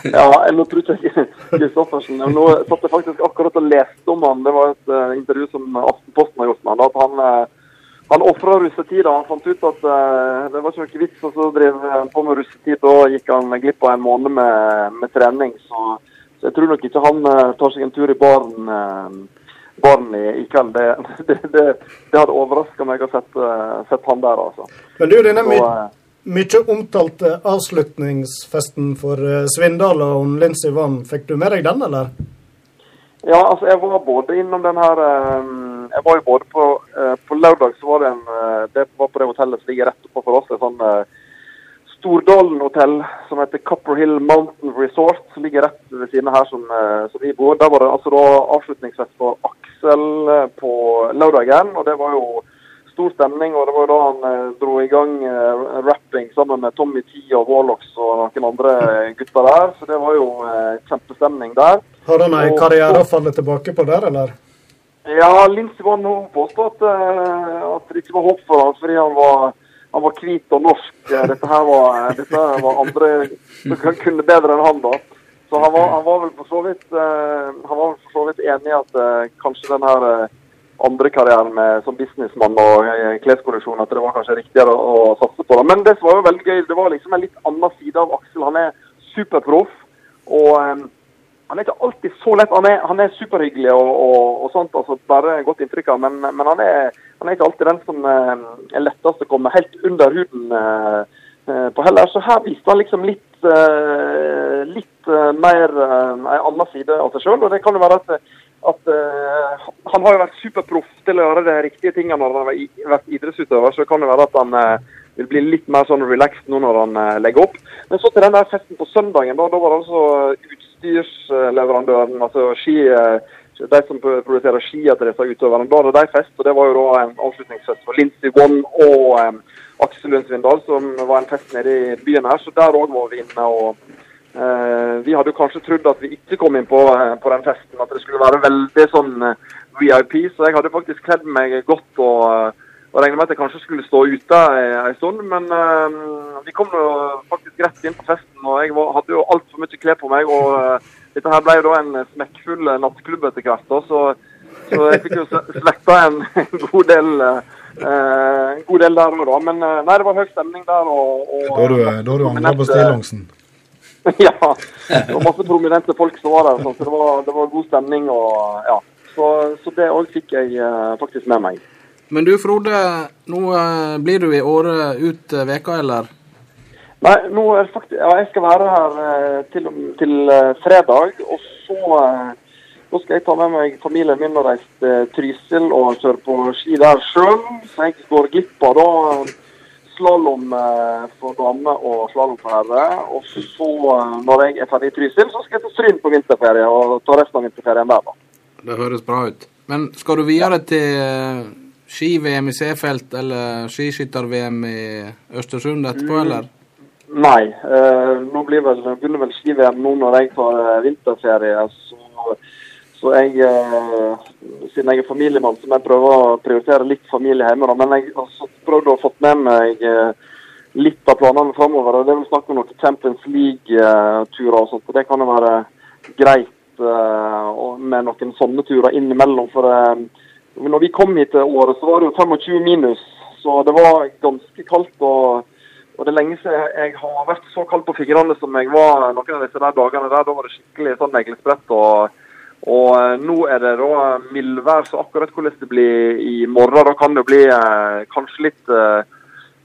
Ja, eller nå tror ikke jeg Kristoffersen Nå satt jeg faktisk akkurat og leste om han. Det var et uh, intervju som Aftenposten har gjort med han. At han, uh, han ofra russetida. Han fant ut at uh, det var ikke noe vits å drive på med russetid. Da gikk han glipp av en måned med, med trening. Så, så jeg tror nok ikke han uh, tar seg en tur i baren, uh, baren i, i kveld. Det, det, det, det hadde overraska meg å sette, sett han der, altså. Men du, denne my mye omtalte avslutningsfesten for Svindal og Lincy Vann, fikk du med deg den, eller? Ja, altså jeg var både innom den her eh, Jeg var jo både på eh, På lørdag så var det en eh, Det var på det hotellet som ligger rett oppe for oss. Et sånn eh, Stordalen hotell som heter Copper Hill Mountain Resort. Som ligger rett ved siden her som, som vi bor. Der var det altså da avslutningsfest for Aksel på lørdagen. Og det var jo stor stemning. Og det var jo da han dro i gang rapping sammen med Tommy T og Warlocks og noen andre gutter der. Så det var jo kjempestemning der. Har han ei karriere å falle tilbake på der, eller? Ja, Lindsey var nå påstått at, eh, at det ikke var håp for ham fordi han var, han var hvit og norsk. Eh, Dette her var, dette var andre som kunne bedre enn han, da. Så han var, han var vel for så vidt eh, han var for så vidt enig i at eh, kanskje den her eh, andre karrieren med, som businessmann og eh, kleskolleksjon, at det var kanskje riktigere å, å satse på det. Men det som var jo veldig gøy, det var liksom en litt annen side av Aksel. Han er superproff. og eh, han er ikke alltid så lett. Han er, han er superhyggelig og, og, og sånt, altså bare godt inntrykk av, men, men han, er, han er ikke alltid den som eh, er lettest å komme helt under huden eh, eh, på heller. Så her viste han liksom litt, litt mer en annen side av seg sjøl. Og det kan jo være at, at han har jo vært superproff til å gjøre de riktige tingene når han har vært idrettsutøver, så det kan jo være at han vil bli litt mer sånn relaxed nå når han legger opp. Men så til den der festen på søndagen, da, da var det altså utstyrsleverandøren, altså ski, eh, de som produserer skier til disse utøverne. Da hadde de fest, og det var jo da en avslutningsfest for Lincy One og um, Aksel Lund Svindal, som var en fest nede i byen her. Så der òg var vi inne. og uh, Vi hadde jo kanskje trodd at vi ikke kom inn på, uh, på den festen, at det skulle være veldig sånn VIP. Så jeg hadde faktisk kledd meg godt og, og regnet med at jeg kanskje skulle stå ute en stund. Men vi kom jo faktisk rett inn på festen, og jeg var, hadde jo altfor mye klær på meg. og dette her ble jo da en smekkfull nattklubb etter hvert. da, så, så jeg fikk jo svetta en, en god del Eh, en god del der òg, da. Men eh, nei, det var høy stemning der. Og, og, da du, da du angrer på stillongsen? ja. Det var masse prominente folk som var der, så det var, det var god stemning. og ja. Så, så det òg fikk jeg uh, faktisk med meg. Men du Frode, nå uh, blir du i året ut uh, veka, eller? Nei, nå er faktisk, ja, jeg skal være her uh, til, til fredag. Og så så skal jeg ta med meg familien min og reise til Trysil og kjøre på ski der sjøl. Så jeg går glipp av da slalåm eh, for damer og slalåm for herrer. Og så, eh, når jeg er ferdig i Trysil, så skal jeg til Stryn på vinterferie og ta resten av vinterferien der, da. Det høres bra ut. Men skal du videre til eh, ski-VM i Seefeld eller skiskytter-VM i Østersund etterpå, mm. eller? Nei. Eh, nå blir vel, begynner vel ski-VM nå når jeg tar vinterferie. så så jeg, eh, siden jeg er familiemann, så må jeg prøve å prioritere litt familie hjemme. Da. Men jeg har prøvd å få med meg eh, litt av planene framover. Det er vel snakk om noen Champions League-turer og sånt. og Det kan jo være greit eh, med noen sånne turer innimellom. For når vi kom hit til året, så var det jo 25 minus. Så det var ganske kaldt. og og det er lenge siden jeg har vært så kald på fingrene som jeg var noen av disse der dagene der. Da var det skikkelig sånn neglesprett. og og eh, Nå er det da mildvær, så akkurat hvordan det blir i morgen, da kan det bli eh, kanskje litt eh,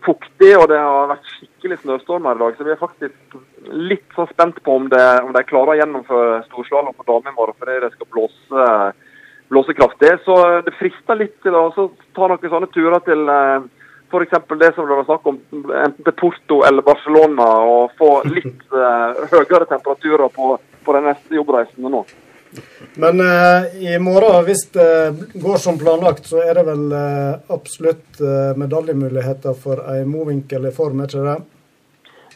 fuktig. Og det har vært skikkelig snøstormer i dag, så vi er faktisk litt så spent på om, de klarer å gjennomføre storslalåm på dame i morgen fordi det skal blåse, blåse kraftig. Så det frister litt til å ta noen sånne turer til eh, f.eks. det som det var snakk om, enten til Porto eller Barcelona, og få litt uh, høyere temperaturer på, på de neste jobbreisene nå. Men uh, i morgen, hvis det går som planlagt, så er det vel uh, absolutt eh, medaljemuligheter for ei Mowinckel i form, er ikke det?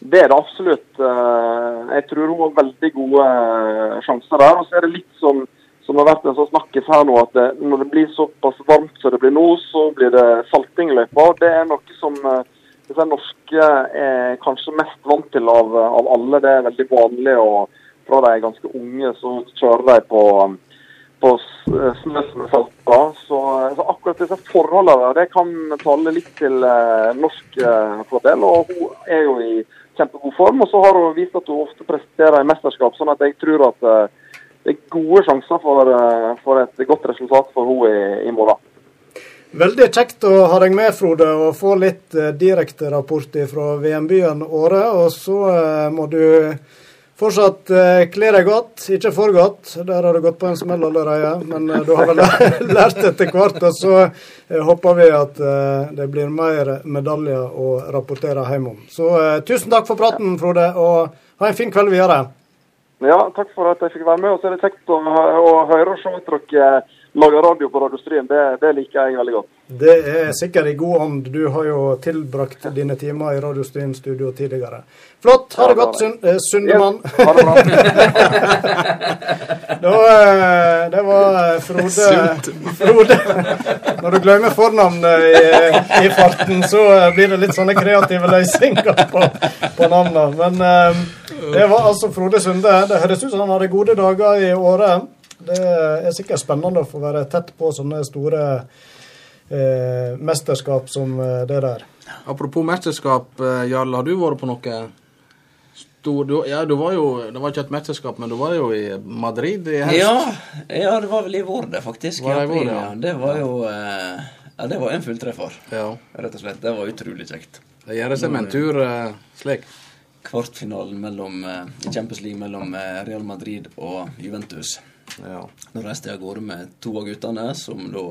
Det er det absolutt. Eh, jeg tror hun har veldig gode eh, sjanser der. Og så er det litt som, som har vært en sånn snakkes her nå, at det, når det blir såpass varmt som det blir nå, så blir det salting i. Det er noe som hvis disse norske er kanskje mest vant til av, av alle. Det er veldig vanlig. og fra de er ganske unge, så kjører de på, på snø som er salta. Så, så, akkurat disse forholdene det kan tale litt til eh, norsk eh, fordel. Og hun er jo i kjempegod form. Og så har hun vist at hun ofte presterer i mesterskap, sånn at jeg tror at eh, det er gode sjanser for, eh, for, et godt resultat for henne i, i morgen. Veldig kjekt å ha deg med, Frode, og få litt eh, direkterapport fra VM-byen Åre. Og så eh, må du Fortsatt kle deg godt, ikke for godt. Der har du gått på en smell allerede. Men du har vel lært etter hvert. Og så håper vi at det blir mer medaljer å rapportere hjem om. Så tusen takk for praten, Frode, og ha en fin kveld videre. Ja, takk for at jeg fikk være med. Og så er det kjekt å, å høre og se at dere lager radio på Radio Stryn. Det, det liker jeg veldig godt. Det er sikkert i god ånd. Du har jo tilbrakt dine timer i Radio Stryn-studio tidligere. Flott. Ha det godt, Sundemann! Sundemann. Ha det bra. da, eh, det var eh, Frode, Frode. Når du glemmer fornavnet i, i, farten, så blir det litt sånne kreative løsninger på, på navnet. Men det var altså Frode Sunde. Det høres ut som han hadde gode dager i året. Det er sikkert spennende å få være tett på sånne store eh, mesterskap som eh, det der. Apropos mesterskap, eh, Jarl, har du vært på noe stor du, Ja, du var jo Det var ikke et mesterskap, men du var jo i Madrid i helst? Ja, ja, det var vel i vår, det, faktisk. Var det, vår, ja. Det var jo eh, Ja, det var en fulltreffer, ja. rett og slett. Det var utrolig kjekt. Det gjør seg med en tur eh, slik. Kvartfinalen mellom, i Champions League mellom Real Madrid og Juventus. Ja. Nå reiste jeg av gårde med to av guttene, som da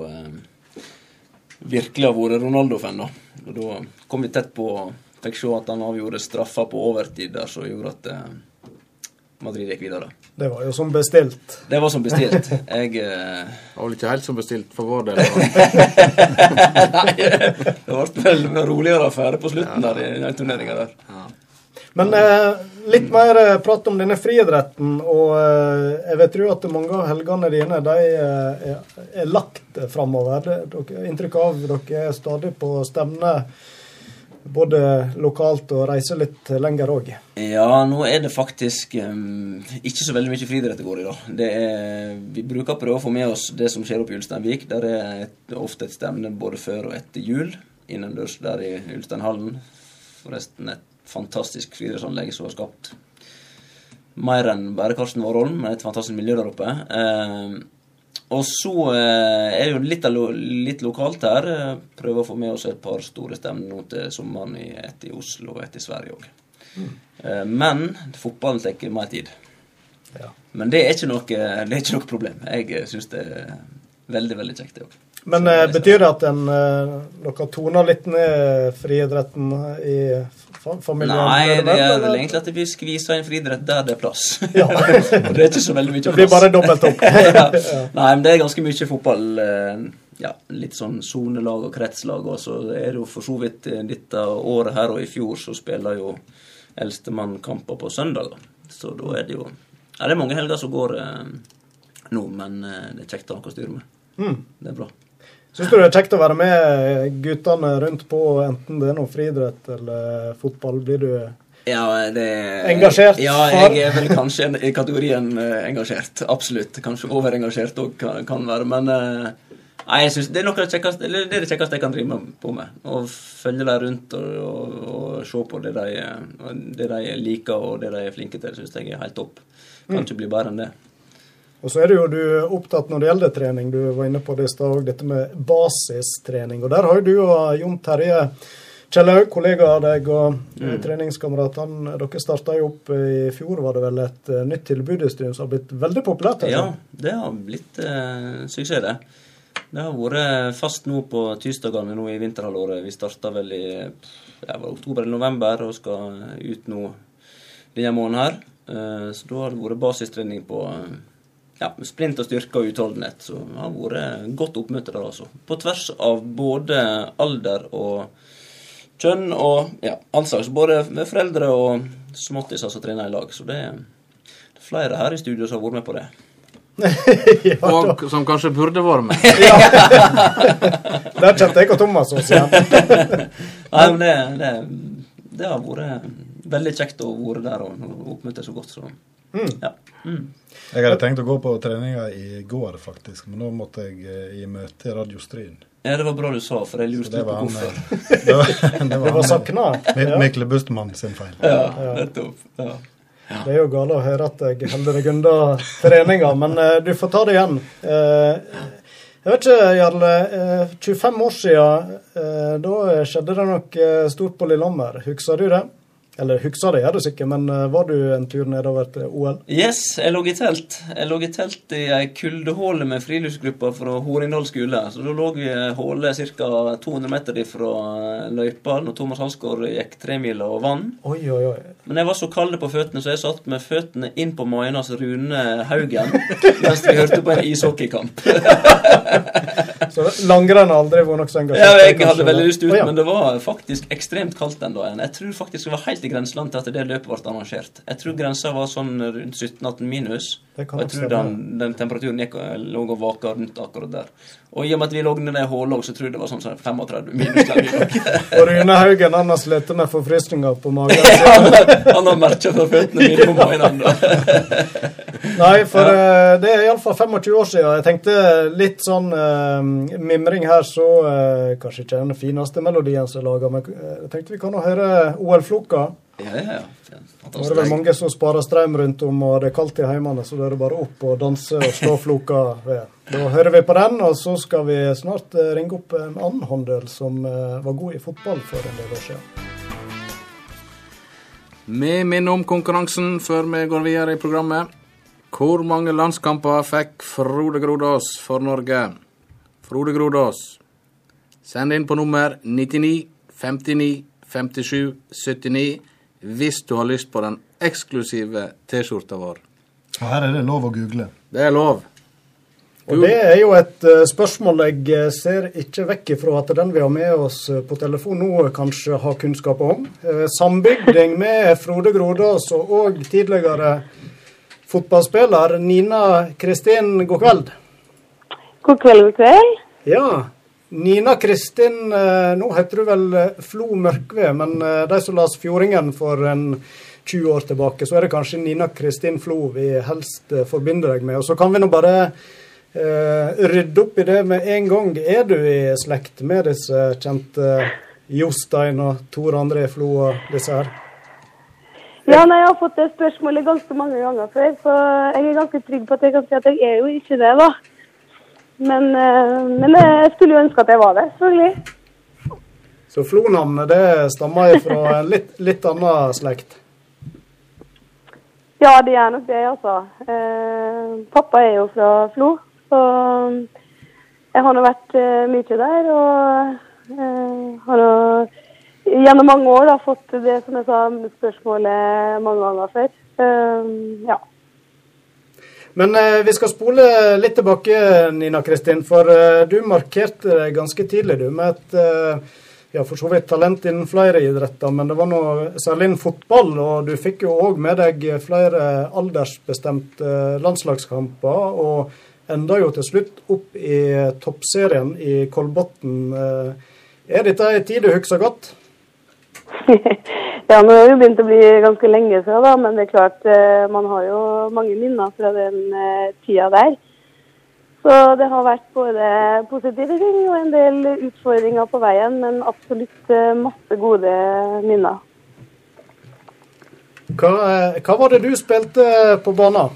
virkelig har vært Ronaldo-fan. da. Og Da kom vi tett på og fikk se at han avgjorde straffa på overtid der, som gjorde at eh, Madrid gikk videre. Det var jo som bestilt. Det var som bestilt. Jeg eh, Det var vel ikke helt som bestilt for vår del. Nei, det ble vel en roligere affære på slutten der i den turneringa der. Men eh, litt mer eh, prat om denne friidretten. Og eh, jeg vil tro at mange av helgene dine de eh, er, er lagt framover. Inntrykk av dere er stadig på stevne både lokalt og reiser litt lenger òg. Ja, nå er det faktisk um, ikke så veldig mye friidrett det går i, da. Vi bruker å prøve å få med oss det som skjer oppe i Ulsteinvik. Der er et, ofte et stevne både før og etter jul innendørs der i Ulsteinhallen. Forresten et fantastisk friidrettsanlegg som har skapt mer enn bare Karsten Warholm, men et fantastisk miljø der oppe. Eh, og så eh, er det jo litt, lo, litt lokalt her. Eh, Prøver å få med oss et par store stemmer nå til sommeren, i, ett i Oslo og et i Sverige òg. Eh, men fotballen tar mer tid. Ja. Men det er noe, det er ikke noe problem. Jeg syns det er veldig, veldig kjekt, det òg. Men betyr det at en, dere toner litt ned friidretten i fa- miljøet? Nei, det er vel egentlig at vi skviser inn friidrett der det er plass. Ja. og det er ikke så veldig mye Det plass. blir bare dobbelt opp. ja. Nei, men det er ganske mye fotball. eh, Ja, litt sånn sonelag og kretslag. Og så er det jo for så vidt eh, dette året her og i fjor så spiller jo eldstemann kamper på søndager. Så da er det jo Ja, det er mange helger som går eh, nå, men eh, det er kjekt å ha noe å styre med. Mm. Det er bra. Syns du det er kjekt å være med guttene rundt på, enten det er noe friidrett eller fotball? Blir du Ja, det Engasjert Ja, jeg er vel kanskje i kategorien eh, engasjert. Absolutt. Kanskje overengasjert òg kan, kan være, men eh, Nei, jeg synes Det er noe av det kjekkeste eller det det kjekkeste jeg kan drive på med. Å følge dem rundt og, og, og se på det de, det de liker og det de er flinke til, syns jeg er helt topp. Kan ikke bli bedre enn det. Og så er det jo du opptatt når det gjelder trening. Du var inne på det i stad òg, dette med basistrening. Og der har jo du og Jon Terje Kjellaug, kollega av deg og Mm. treningskamerat, dere starta jo opp i fjor, var det vel, et eh, nytt tilbud i Stryn som har blitt veldig populært? Ja, altså. det har blitt eh, suksess, det. Det har vært fast nå på tirsdagene nå i vinterhalvåret. Vi starta vel i ja, var oktober eller november og skal ut nå denne måneden her. Eh, så da har det vært basistrening på eh, ja, sprint og styrke og utholdenhet. Så det har vært godt oppmøte der, altså. På tvers av både alder og kjønn og ja, all. Både med foreldre og småttiser som trener i lag. Så det er det er flere her i studio som har vært med på det. ja, Og som kanskje burde vært med. der kjente jeg og Thomas oss igjen. Nei, men det, det, det har vært veldig kjekt å være der og oppmøte så godt. Så. Ja. Mm. Jeg hadde tenkt å gå på treninga i går, faktisk, men nå måtte jeg eh, i møte i Radio Stryn. ja, det var bra du sa, for jeg lurte det på var hvorfor. eh, det var, det var var sakna. Mikkel Ja. Mikle Bustmann sin feil. Ja, nettopp. Ja. Det er jo gale å høre at jeg holder deg unna treninga, men uh, du får ta det igjen. Uh, jeg vet ikke, Jarle. Uh, 25 år siden, eh, da skjedde det noe eh, stort på Lillehammer. Husker du det? Eller husker det, gjør du sikkert, men eh, var du en tur nedover til OL? Yes, jeg lå i telt. Jeg lå i telt i ei kuldehåle med friluftsgruppa fra Horindal skole. Så da lå vi i håle ca. 200 meter fra løypa når Thomas Halsgaard gikk tremila og vann. Oi, oi, oi. Men jeg var så kald på føttene, så jeg satt med føttene inn på Maynas Rune Haugen mens vi hørte på en ishockeykamp. Så langrenn har aldri vært noe så engasjert? Ja, jeg hadde veldig lyst ut, oh, ja. men det var faktisk ekstremt kaldt den dagen. Jeg tror faktisk det var helt i grenseland til at det løpet ble arrangert. Jeg tror grensa var sånn rundt 17-18 minus. Og jeg tror den, den temperaturen gikk, lå og vaka rundt akkurat der. Og i og med at vi lå nede i håla, så tror jeg det var sånn som 35 minus. Og Rune Haugen han har slitt med forfrysninger på magen. Han har merka fra føttene mine på magen. Nei, for eh, det er iallfall 25 år siden. Jeg tenkte litt sånn uh, mimring her, så uh, kanskje ikke den fineste melodien som er laga, men jeg tenkte vi kan høre OL-floka. Ja, ja, ja. Nå er det vel mange som sparer strøm rundt om, og det er kaldt i heimene, så da er det bare opp og danse og slå floka ved. Da hører vi på den, og så skal vi snart eh, ringe opp en annen håndel som eh, var god i fotball for en del år siden. Vi minner om konkurransen før vi går videre i programmet. Hvor mange landskamper fikk Frode Grodås for Norge? Frode Grodås. Send inn på nummer 99 59 57 79 hvis du har lyst på den eksklusive T-skjorta vår. Og her er det lov å google. Det er lov. Og det er jo et uh, spørsmål jeg eh, ser ikke vekk ifra at den vi har med oss uh, på telefon nå, kanskje har kunnskap om. Sambygding med Frode Grodås og òg tidligere fotballspiller Nina Kristin, god kveld. God kveld, god kveld. Ja. Nina Kristin, nå heter du vel Flo Mørkve, men de som las Fjordingen for en 20 år tilbake, så er det kanskje Nina Kristin Flo vi helst forbinder deg med. Og så kan vi nå bare Uh, rydde opp i det med en gang. Er du i slekt med disse kjente Jostein og Tor André Flo og disse her? Ja, nei, jeg har fått det spørsmålet ganske mange ganger før, så jeg er ganske trygg på at jeg kan si at jeg er jo ikke det, da. Men, uh, men jeg skulle jo ønske at jeg var det, selvfølgelig. Så Flo-navnet det stammer fra en litt, litt annen slekt? Ja, det er nok det, altså. Uh, pappa er jo fra Flo. Så jeg har nå vært uh, mye der, og uh, har nå gjennom mange år da, fått det som jeg sa, spørsmålet mange ganger før. Uh, ja. Men vi skal spole litt tilbake, Nina Kristin. For du markerte deg ganske tidlig du, med et ja, for så vidt talent innen flere idretter, men det var noe særlig innen fotball. Og du fikk jo òg med deg flere aldersbestemte landslagskamper. og enda jo til slutt opp i toppserien i Kolbotn. Eh, er dette ei tid du husker godt? ja, nå har det begynt å bli ganske lenge siden, da, men det er klart eh, man har jo mange minner fra den eh, tida der. Så det har vært både positive ting og en del utfordringer på veien, men absolutt masse gode minner. Hva, hva var det du spilte på banen?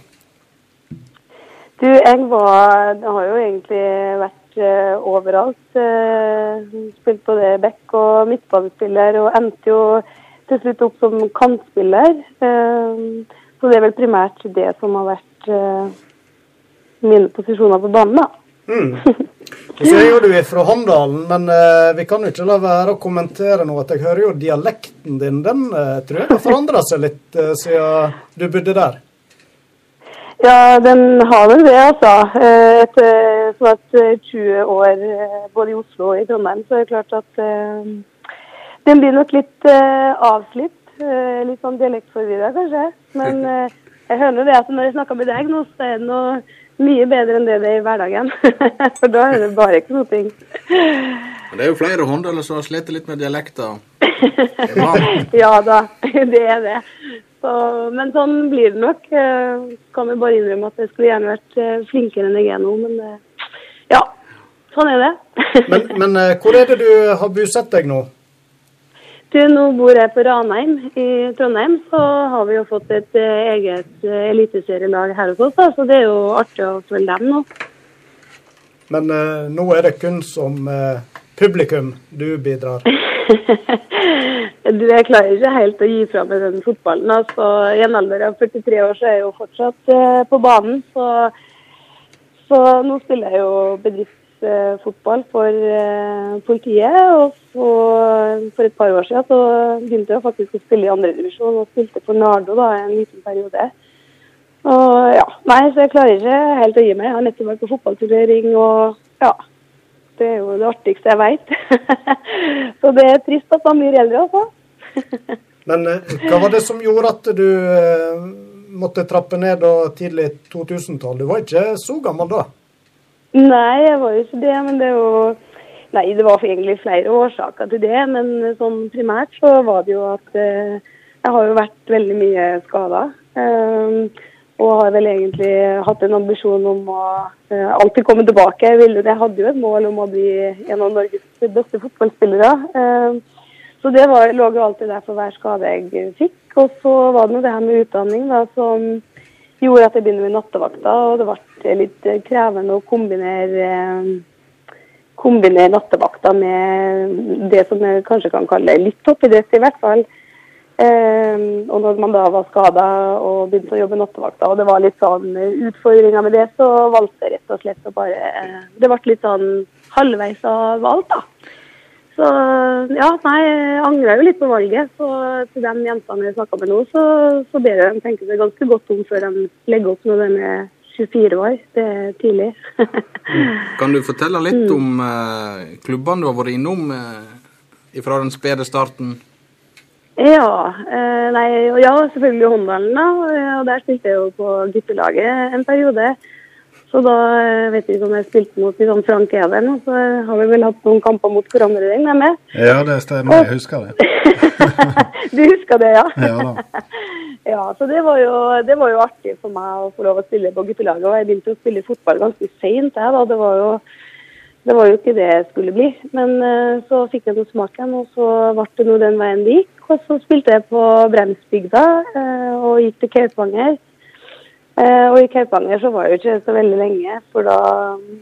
Du, jeg var Det har jo egentlig vært uh, overalt. Uh, på både back og midtbanespiller, og endte jo til slutt opp som kantspiller. Uh, så det er vel primært det som har vært mine posisjoner på banen, da. Mm. Så er jo du fra Hamdalen, men vi kan jo ikke la være å kommentere noe. at Jeg hører jo dialekten din, den tror jeg har forandra seg litt siden du bodde der? Ja, den har vel det, altså. Eh, etter snart 20 år eh, både i Oslo og i Trondheim, så er det klart at uh, den blir nok litt uh, avslitt. Litt sånn dialektforvirra, kanskje. Men jeg hører det at når jeg snakker med deg nå, så er det noe mye bedre enn det det er i hverdagen. For da er det bare ikke noe ting. Det er jo flere hånddeler som har slitt litt med dialekter. ja da, det er det. Så, men sånn blir det nok. Eh, kan vi bare innrømme at jeg skulle gjerne vært eh, flinkere enn jeg er nå, men eh, ja. Sånn er det. men, men hvor er det du har bosatt deg nå? Du, nå bor jeg på Ranheim i Trondheim. Så har vi jo fått et eget eliteserielag her hos oss, da, så det er jo artig å følge dem nå. Men nå er det kun som publikum du bidrar? jeg klarer ikke helt å gi fra meg den fotballen. altså I en alder av 43 år så er jeg jo fortsatt eh, på banen. Så, så, nå spiller jeg jo bedriftsfotball for eh, politiet. Og så, for et par år siden så begynte jeg faktisk å spille i andredivisjon og spilte for Nardo da, en liten periode. Og ja, nei, så jeg klarer ikke helt å gi meg. Jeg har nettopp vært på fotballturnering og ja, det er jo det artigste jeg veit. så det er trist at man blir eldre, altså. Men eh, hva var det som gjorde at du eh, måtte trappe ned da tidlig 2000-tall? Du var ikke så gammel da? Nei, jeg var jo ikke det. Men det er jo Nei, det var egentlig flere årsaker til det. Men sånn primært så var det jo at eh, jeg har jo vært veldig mye skada. Um, og har vel egentlig hatt en ambisjon om å uh, alltid komme tilbake. Jeg, hadde jo et mål om å bli en av Norges beste fotballspillere. Uh, så det var, lå jo alltid der for hver skade jeg fikk. Og så var det jo det her med utdanning da, som gjorde at jeg begynte med nattevakta. Og det ble litt krevende å kombinere, uh, kombinere nattevakta med det som jeg kanskje kan kalle litt toppidrett, i hvert fall. Um, og når man da var skada og begynte å jobbe nattevakta, og det var litt sånn utfordringer med det, så valgte jeg rett og slett å bare Det ble litt sånn halvveis av alt, da. Så ja, nei, jeg angra jo litt på valget. Så til de jentene jeg snakka med nå, så, så ber jeg dem tenke seg ganske godt om før de legger opp når de er 24 år. Det er tidlig. Kan du fortelle litt om eh, klubbene du har vært innom eh, fra den spede starten? Ja, eh, nei, og ja, selvfølgelig Håndballen, da. Og der spilte jeg jo på guttelaget en periode. Så da eh, vet jeg ikke om jeg spilte mot liksom Frank Even, og så har vi vel hatt noen kamper mot hverandre, regner jeg med. Ja, det stemmer. Jeg husker det. Du husker det, ja? Ja da. Ja, så det var, jo, det var jo artig for meg å få lov å spille på guttelaget. Og jeg begynte å spille fotball ganske seint. jeg, da. Det var, jo, det var jo ikke det jeg skulle bli. Men eh, så fikk jeg noe smaken, og så ble det nå den veien det gikk. Og så spilte jeg på Bremsbygda eh, og gikk til Kaupanger. Eh, og i Kaupanger så var jeg jo ikke så veldig lenge, for da mm,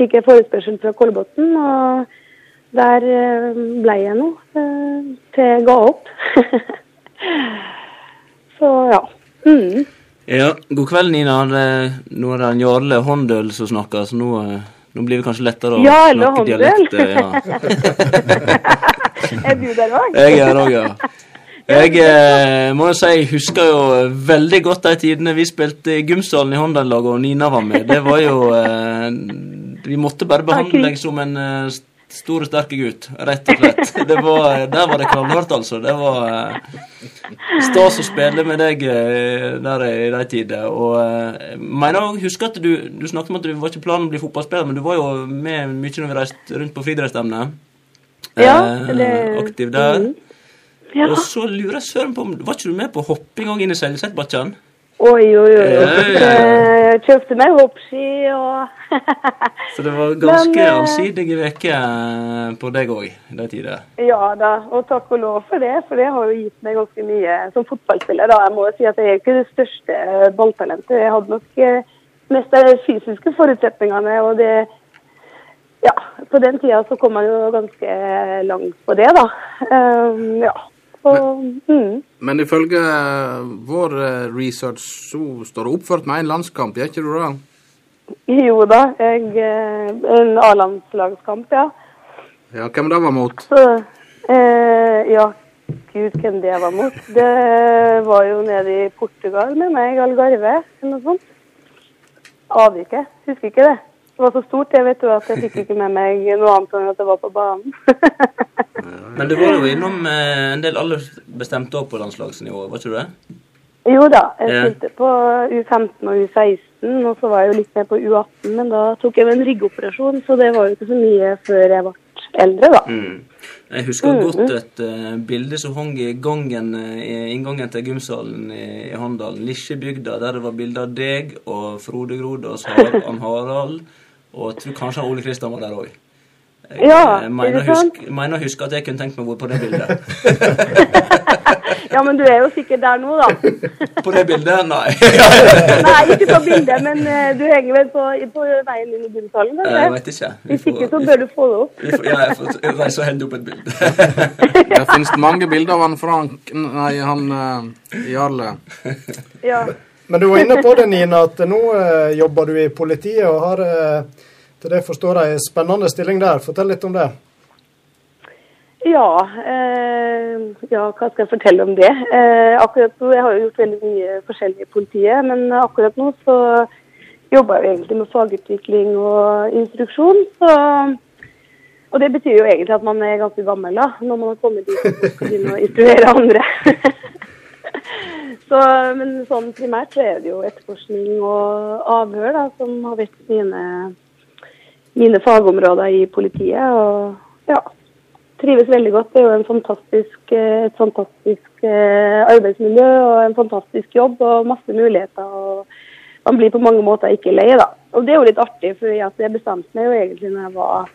fikk jeg forespørsel fra Kolbotn. Og der ble jeg nå, til jeg ga opp. så ja. Mm. Ja, god kveld, Nina. Det, nå er det en Jarle Håndøl som snakker, så nå, nå blir det kanskje lettere å ja, snakke dialekt. eller Ja. Er du der òg? Jeg er òg, ja. Jeg eh, må jo si, jeg husker jo veldig godt de tidene vi spilte i gymsalen i Håndal-laget og Nina var med. Det var jo eh, Vi måtte bare behandle deg som en eh, stor og sterk gutt, rett og slett. Det var, der var det knallhardt, altså. Det var eh, stas å spille med deg eh, der i de tider. Og eh, jeg mener å huske at du, du snakket om at du var ikke planen å bli fotballspiller, men du var jo med mye når vi reiste rundt på friidrettsstevne. Ja, det- aktiv der. Mhm. Ja. Og så lurer jeg søren på om Var ikke du med på hopping òg inn i Seljesettbakken? Oi, oi, oi. oi. Jeg kjøpte meg hoppski og Så det var ganske eh, allsidige uker på deg òg, de tider. Ja da, og takk og lov for det, for det har jo gitt meg ganske mye som fotballspiller. da. Jeg må jo si at jeg er ikke det største balltalentet. Jeg hadde nok mest mest de fysiske forutsetningene, og det Ja, på den tida så kom man jo ganske langt på det, da. Um, ja. Og, mm. Men ifølge eh, vår eh, research så står du oppført med en landskamp, gjør ikke du det? Jo da, jeg, eh, en A-landslagskamp, ja. Ja, hvem det var mot? Så, eh, ja, gud, hvem det var mot. Det var jo nede i Portugal med meg, Algarve, eller noe sånt. Ikke, husker ikke det. Det var så stort, jeg vet du, at jeg fikk ikke med meg noe annet enn at det var på banen. Men du var jo innom eh, en del aldersbestemte år på landslagsnivå, var ikke du det? jo da, jeg spilte på U15 og U16, og så var jeg jo litt med på U18, men da tok jeg en ryggoperasjon, så det var jo ikke så mye før jeg ble eldre, da. Mm. Jeg husker godt et uh, bilde som hang i gangen, i inngangen til gymsalen i, i Handalen, Lisjebygda, der det var bilde av deg og Frode Grodås, Har Harald, og jeg tror kanskje Ole Kristian var der òg. Jeg Ja, eh, mener, husk, mener å huske at jeg kunne tenkt meg å være på det bildet. Ja, men du er jo sikkert der nå, da. På det bildet? Nei. Nei, ikke på bildet, men eh, du henger vel på, på veien inn i gymsalen, Jeg vet ikke. Hvis ikke, så bør du få det opp. vi får, ja, jeg får reise og hente opp et bilde. Det finnes mange bilder av han Frank Nei, han uh, Jarle. Ja. Men du var inne på det, Nina, at nå uh, jobber du i politiet og har eh, til det forstår jeg spennende stilling der. Fortell litt om det. Ja, eh, ja, hva skal jeg fortelle om det? Eh, akkurat nå, Jeg har jo gjort veldig mye forskjellig i politiet, men akkurat nå så jobber jeg jo egentlig med fagutvikling og instruksjon. Så, og det betyr jo egentlig at man er ganske gammel da, når man har kommet dit og skal begynne å instruere andre. så, men sånn primært så er det jo etterforskning og avhør da, som har vært mine, mine fagområder i politiet. og ja, trives veldig godt. Det er jo en fantastisk, eh, et fantastisk eh, arbeidsmiljø og en fantastisk jobb og masse muligheter. og Man blir på mange måter ikke lei, da. Og det er jo litt artig, for jeg bestemte meg jo egentlig når jeg var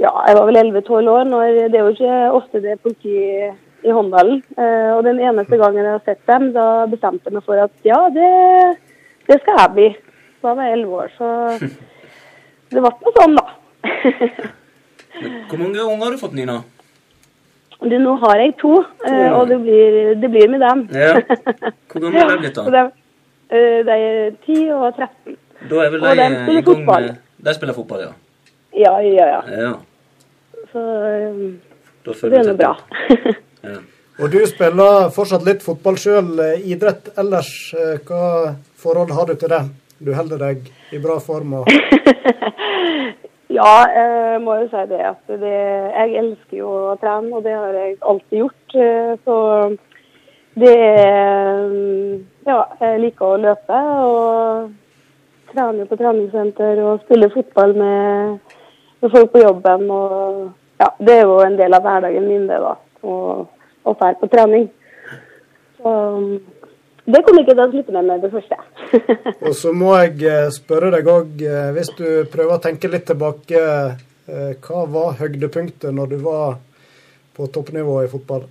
ja, jeg var vel 11-12 år. når Det er jo ikke ofte det er politi i Håndalen. Eh, og den eneste gangen jeg har sett dem, da bestemte jeg meg for at ja, det, det skal jeg bli. Da var jeg 11 år, så det ble noe sånn, da. Hvor mange unger har du fått, Nina? Du, nå har jeg to, eh, og det blir, det blir med dem. Ja. Hvor gammel er de blitt, da? de, eh, de er 10 og 13. Da er vel Og de de eh, spiller fotball. med De spiller fotball, ja. Ja, ja, ja. ja. Så eh, Da det er nå bra. Ja. Og du spiller fortsatt litt fotball sjøl. Idrett ellers, hva forhold har du til det? Du holder deg i bra form og Ja, jeg må jo si det at det, jeg elsker jo å trene, og det har jeg alltid gjort. eh, Så det Ja, jeg liker å løpe og trener på treningssenter og spiller fotball med, med folk på jobben. Og ja, det er jo en del av hverdagen min, det, da. Å dra på trening. Så det kommer ikke til å slutte med med det første. Og så må jeg eh, spørre deg òg, hvis du prøver å tenke litt tilbake, eh, hva var høydepunktet når du var på toppnivå i fotball?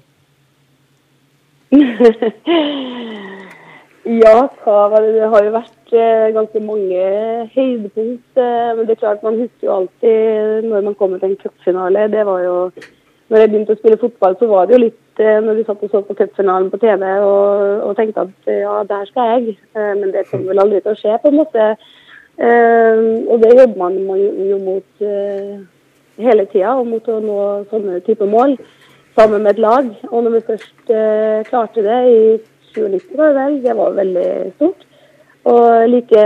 Ja, hva var det? Det har jo vært eh, ganske mange høydepunkt. Eh, men det er klart, man husker jo alltid når man kommer til en cupfinale. Det var jo Når jeg begynte å spille fotball, så var det jo litt eh, når du satt og så på cupfinalen på TV og, og tenkte at eh, ja, der skal jeg. Eh, men det kommer vel aldri til å skje, på en måte. Og det jobber man jo, mot hele tida, og mot å nå sånne typer mål sammen med et lag. Og når vi først klarte det i 2019, var det vel, det var veldig stort. Og like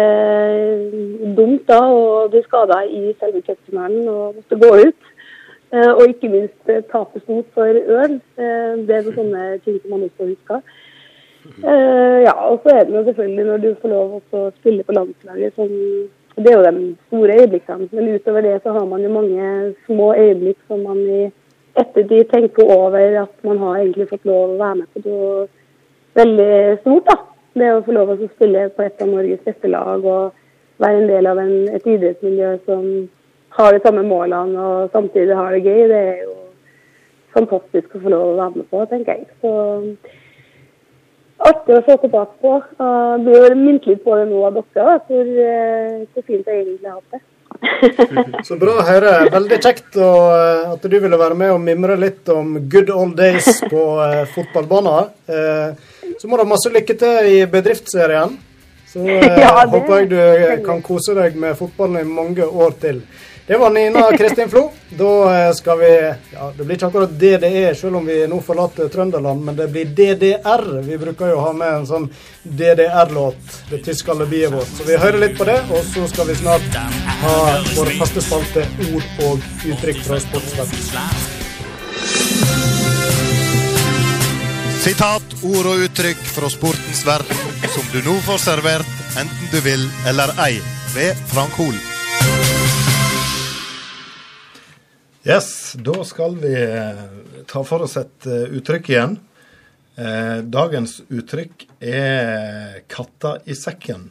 dumt da å bli skada i selve cupfinalen og måtte gå ut. Eh, og ikke minst eh, tape for Ørn. Eh, det er sånne ting som man også husker. Ja, og så er det jo selvfølgelig når du får lov å spille på landslaget som Det er jo de store øyeblikkene. Men utover det så har man jo mange små øyeblikk som man i ettertid tenker over at man har egentlig fått lov å være med på noe veldig stort. da. Det å få lov å spille på et av Norges beste lag og være en del av en, et idrettsmiljø som har de samme målene og samtidig har det gøy, det er jo fantastisk å få lov å være med på, tenker jeg. Så artig å se tilbake på. Og blir jo minnet litt på det nå av dere, hvor, eh, hvor fint jeg egentlig har hatt det. Så bra å høre. Veldig kjekt å, eh, at du ville være med og mimre litt om good old days på eh, fotballbanen. Eh, så må du ha masse lykke til i bedriftsserien. Så Ja, håper jeg du kan kose deg med fotballen i mange år til. Det var Nina Kristin Flo. Da eh, skal vi Ja, det blir ikke akkurat DDE, selv om vi nå forlater Trøndelag, men det blir DDR. Vi bruker jo å ha med en sånn DDR-låt, det tyske alibiet vårt. Så vi hører litt på det, og så skal vi snart ha vår faste spalte ord og uttrykk fra sportsverdenen. Sitat, ord og uttrykk fra sportens verden som du nå får servert, enten du vil eller ei, ved Frank Hol. Yes, da skal vi eh, ta for oss et eh, uttrykk igjen. Eh, dagens uttrykk er 'katta i sekken'.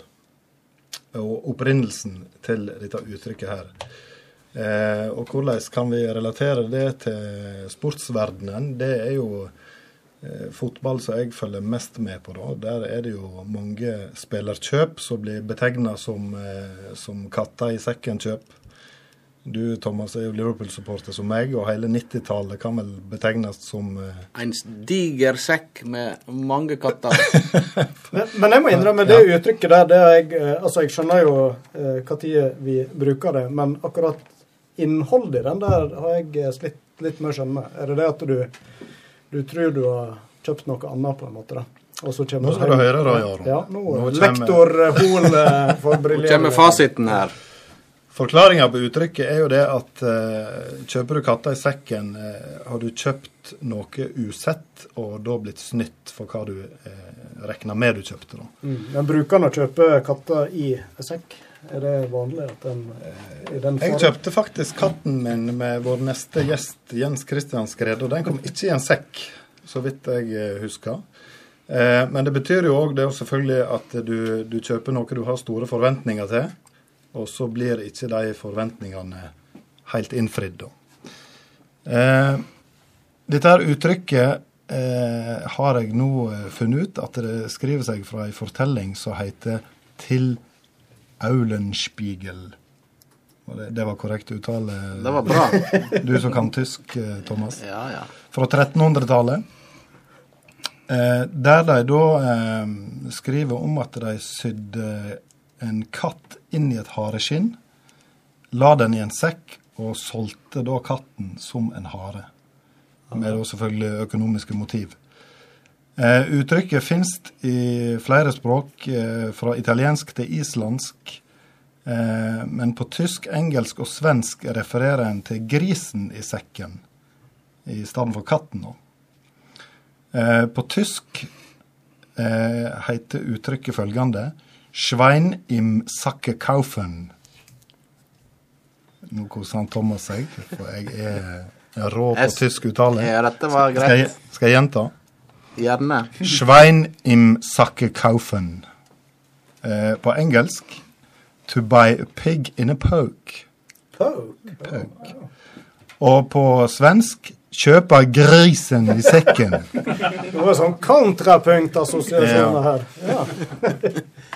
Og opprinnelsen til dette uttrykket her. Og hvordan kan vi relatere det til sportsverdenen? Det er jo fotball som jeg følger mest med på. da. Der er det jo mange spillerkjøp som blir betegna som, som katta i sekken-kjøp. Du Thomas er jo Liverpool-supporter som meg, og hele 90-tallet kan vel betegnes som uh... En diger sekk med mange katter. Men, men jeg må innrømme det uttrykket der. Det er jeg, eh, altså jeg skjønner jo når vi bruker det, men akkurat innholdet i den der har jeg eh, slitt litt med å skjønne. Er det det at du, du tror du har kjøpt noe annet, på en måte? da? Og så Nå skal du høre da, Jaron. Ja, nå, Nå kommer- Lektor Hoel får briljere. Nå kommer fasiten her. Forklaringa på uttrykket er jo det at eh, kjøper du katta i sekken, eh, har du kjøpt noe usett og da blitt snytt for hva du eh, regna med du kjøpte. da. Mm. Men bruker en å kjøpe katta i sekk? Er det vanlig at den i den Jeg kjøpte faktisk katten min med vår neste gjest Jens Christian Skred, og den kom ikke i en sekk, så vidt jeg eh, husker. Eh, men det betyr jo òg det er jo selvfølgelig at du, du kjøper noe du har store forventninger til, og så blir ikke de forventningene helt innfridd. Eh, dette her uttrykket eh, har jeg nå eh, funnet ut at det skriver seg fra ei fortelling som heter 'Til Aulenspiegel'. Det, det var korrekt uttale? Det var bra. Du som kan tysk, eh, Thomas. Ja, ja. Fra 1300-tallet. Eh, der de da eh, skriver om at de sydde en katt inn i et hareskinn, la den i en sekk og solgte da katten som en hare. Med da selvfølgelig økonomiske motiv. Eh, uttrykket finnes i flere språk, eh, fra italiensk til islandsk. Eh, men på tysk, engelsk og svensk refererer en til grisen i sekken i stedet for katten. nå. Eh, på tysk eh, heter uttrykket følgende Schwein im Sacke kaufen. Nå koser han Thomas seg, for jeg er rå på Jeg tysk uttale. Ja, dette var Skal jeg, greit. skal jeg gjenta? Gjerne. Schwein im Sacke kaufen. Eh, på engelsk To buy a pig in a poke. Poke. Poke. Og på svensk Kjøpe grisen i sekken. Det var sånn kontrapunkt-assosiasjoner her. Ja.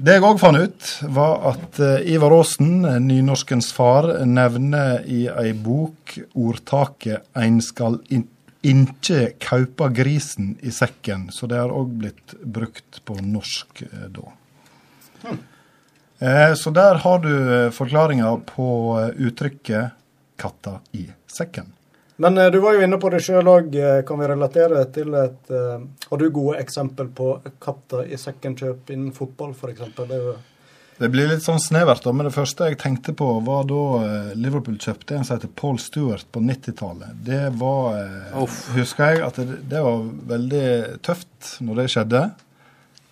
Det jeg òg fant ut, var at eh, Ivar Aasen, eh, nynorskens far, nevner i ei bok ordtaket 'ein skal inkje kaupa grisen i sekken'. Så det har òg blitt brukt på norsk eh, da. Eh, så der har du forklaringa på uttrykket 'katta i sekken'. Men eh, du var jo inne på det sjøl òg. Kan vi relatere til et eh, Har du gode eksempel på katta i sekken-kjøp innen fotball, f.eks.? Det er jo Det blir litt sånn snevert, da, men det første jeg tenkte på, var da eh, Liverpool kjøpte en som heter Paul Stewart på 90-tallet. Det var eh, Uff. Husker jeg at det, det var veldig tøft når det skjedde.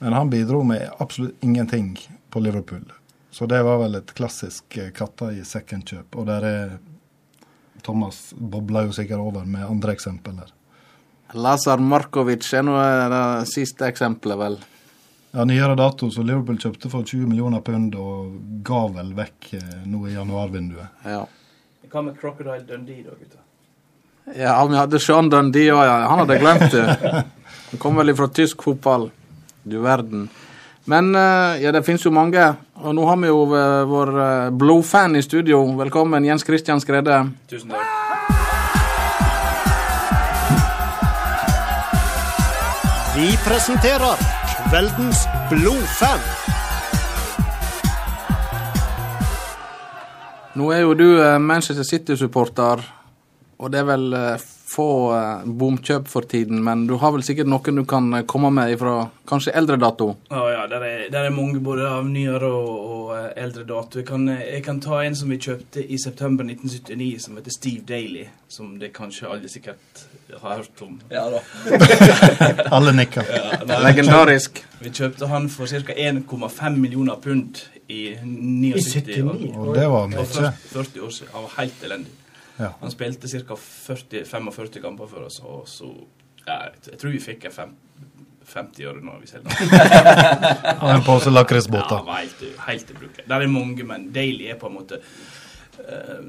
Men han bidro med absolutt ingenting på Liverpool. Så det var vel et klassisk eh, katta i sekken-kjøp. Og der er Thomas bobler jo sikkert over med andre eksempler. Lazar Markovic er nå eh, det siste eksempelet, vel. Ja, Nyere dato så Liverpool kjøpte for 20 millioner pund og ga vel vekk eh, nå i januarvinduet. Ja. Hva med Crocodile Dundee, da, gutta? Ja, vi hadde Sean Dundee òg, ja. Han hadde glemt det. Han kom vel fra tysk fotball. Du verden. Men eh, ja, det finnes jo mange. Og nå har vi jo eh, vår eh, blodfan i studio. Velkommen, Jens Christian Skredde. Tusen takk. Vi presenterer kveldens blodfan. Nå er jo du Manchester City-supporter, og det er vel få eh, bomkjøp for tiden, men du har vel sikkert noen du kan eh, komme med fra kanskje eldre dato? Ja, ja, der er, der er mange både av nyere og, og eh, eldre dato. Jeg kan, jeg kan ta en som vi kjøpte i september 1979, som heter Steve Daly. Som det kanskje alle sikkert har hørt om. Ja da. Alle nikker. Ja, nei, Legendarisk. Vi kjøpte han for ca. 1,5 millioner pund i 79. I 79? Og det var mye. 40, 40 år siden. Helt elendig. Ja. Han spilte ca. 45 kamper for oss, og så ja, Jeg tror vi fikk en 50 øre nå. Hvis jeg Og en pose lakrisbåter. Ja, helt, helt ubrukelig. Der er mange, men Daily er på en måte eh,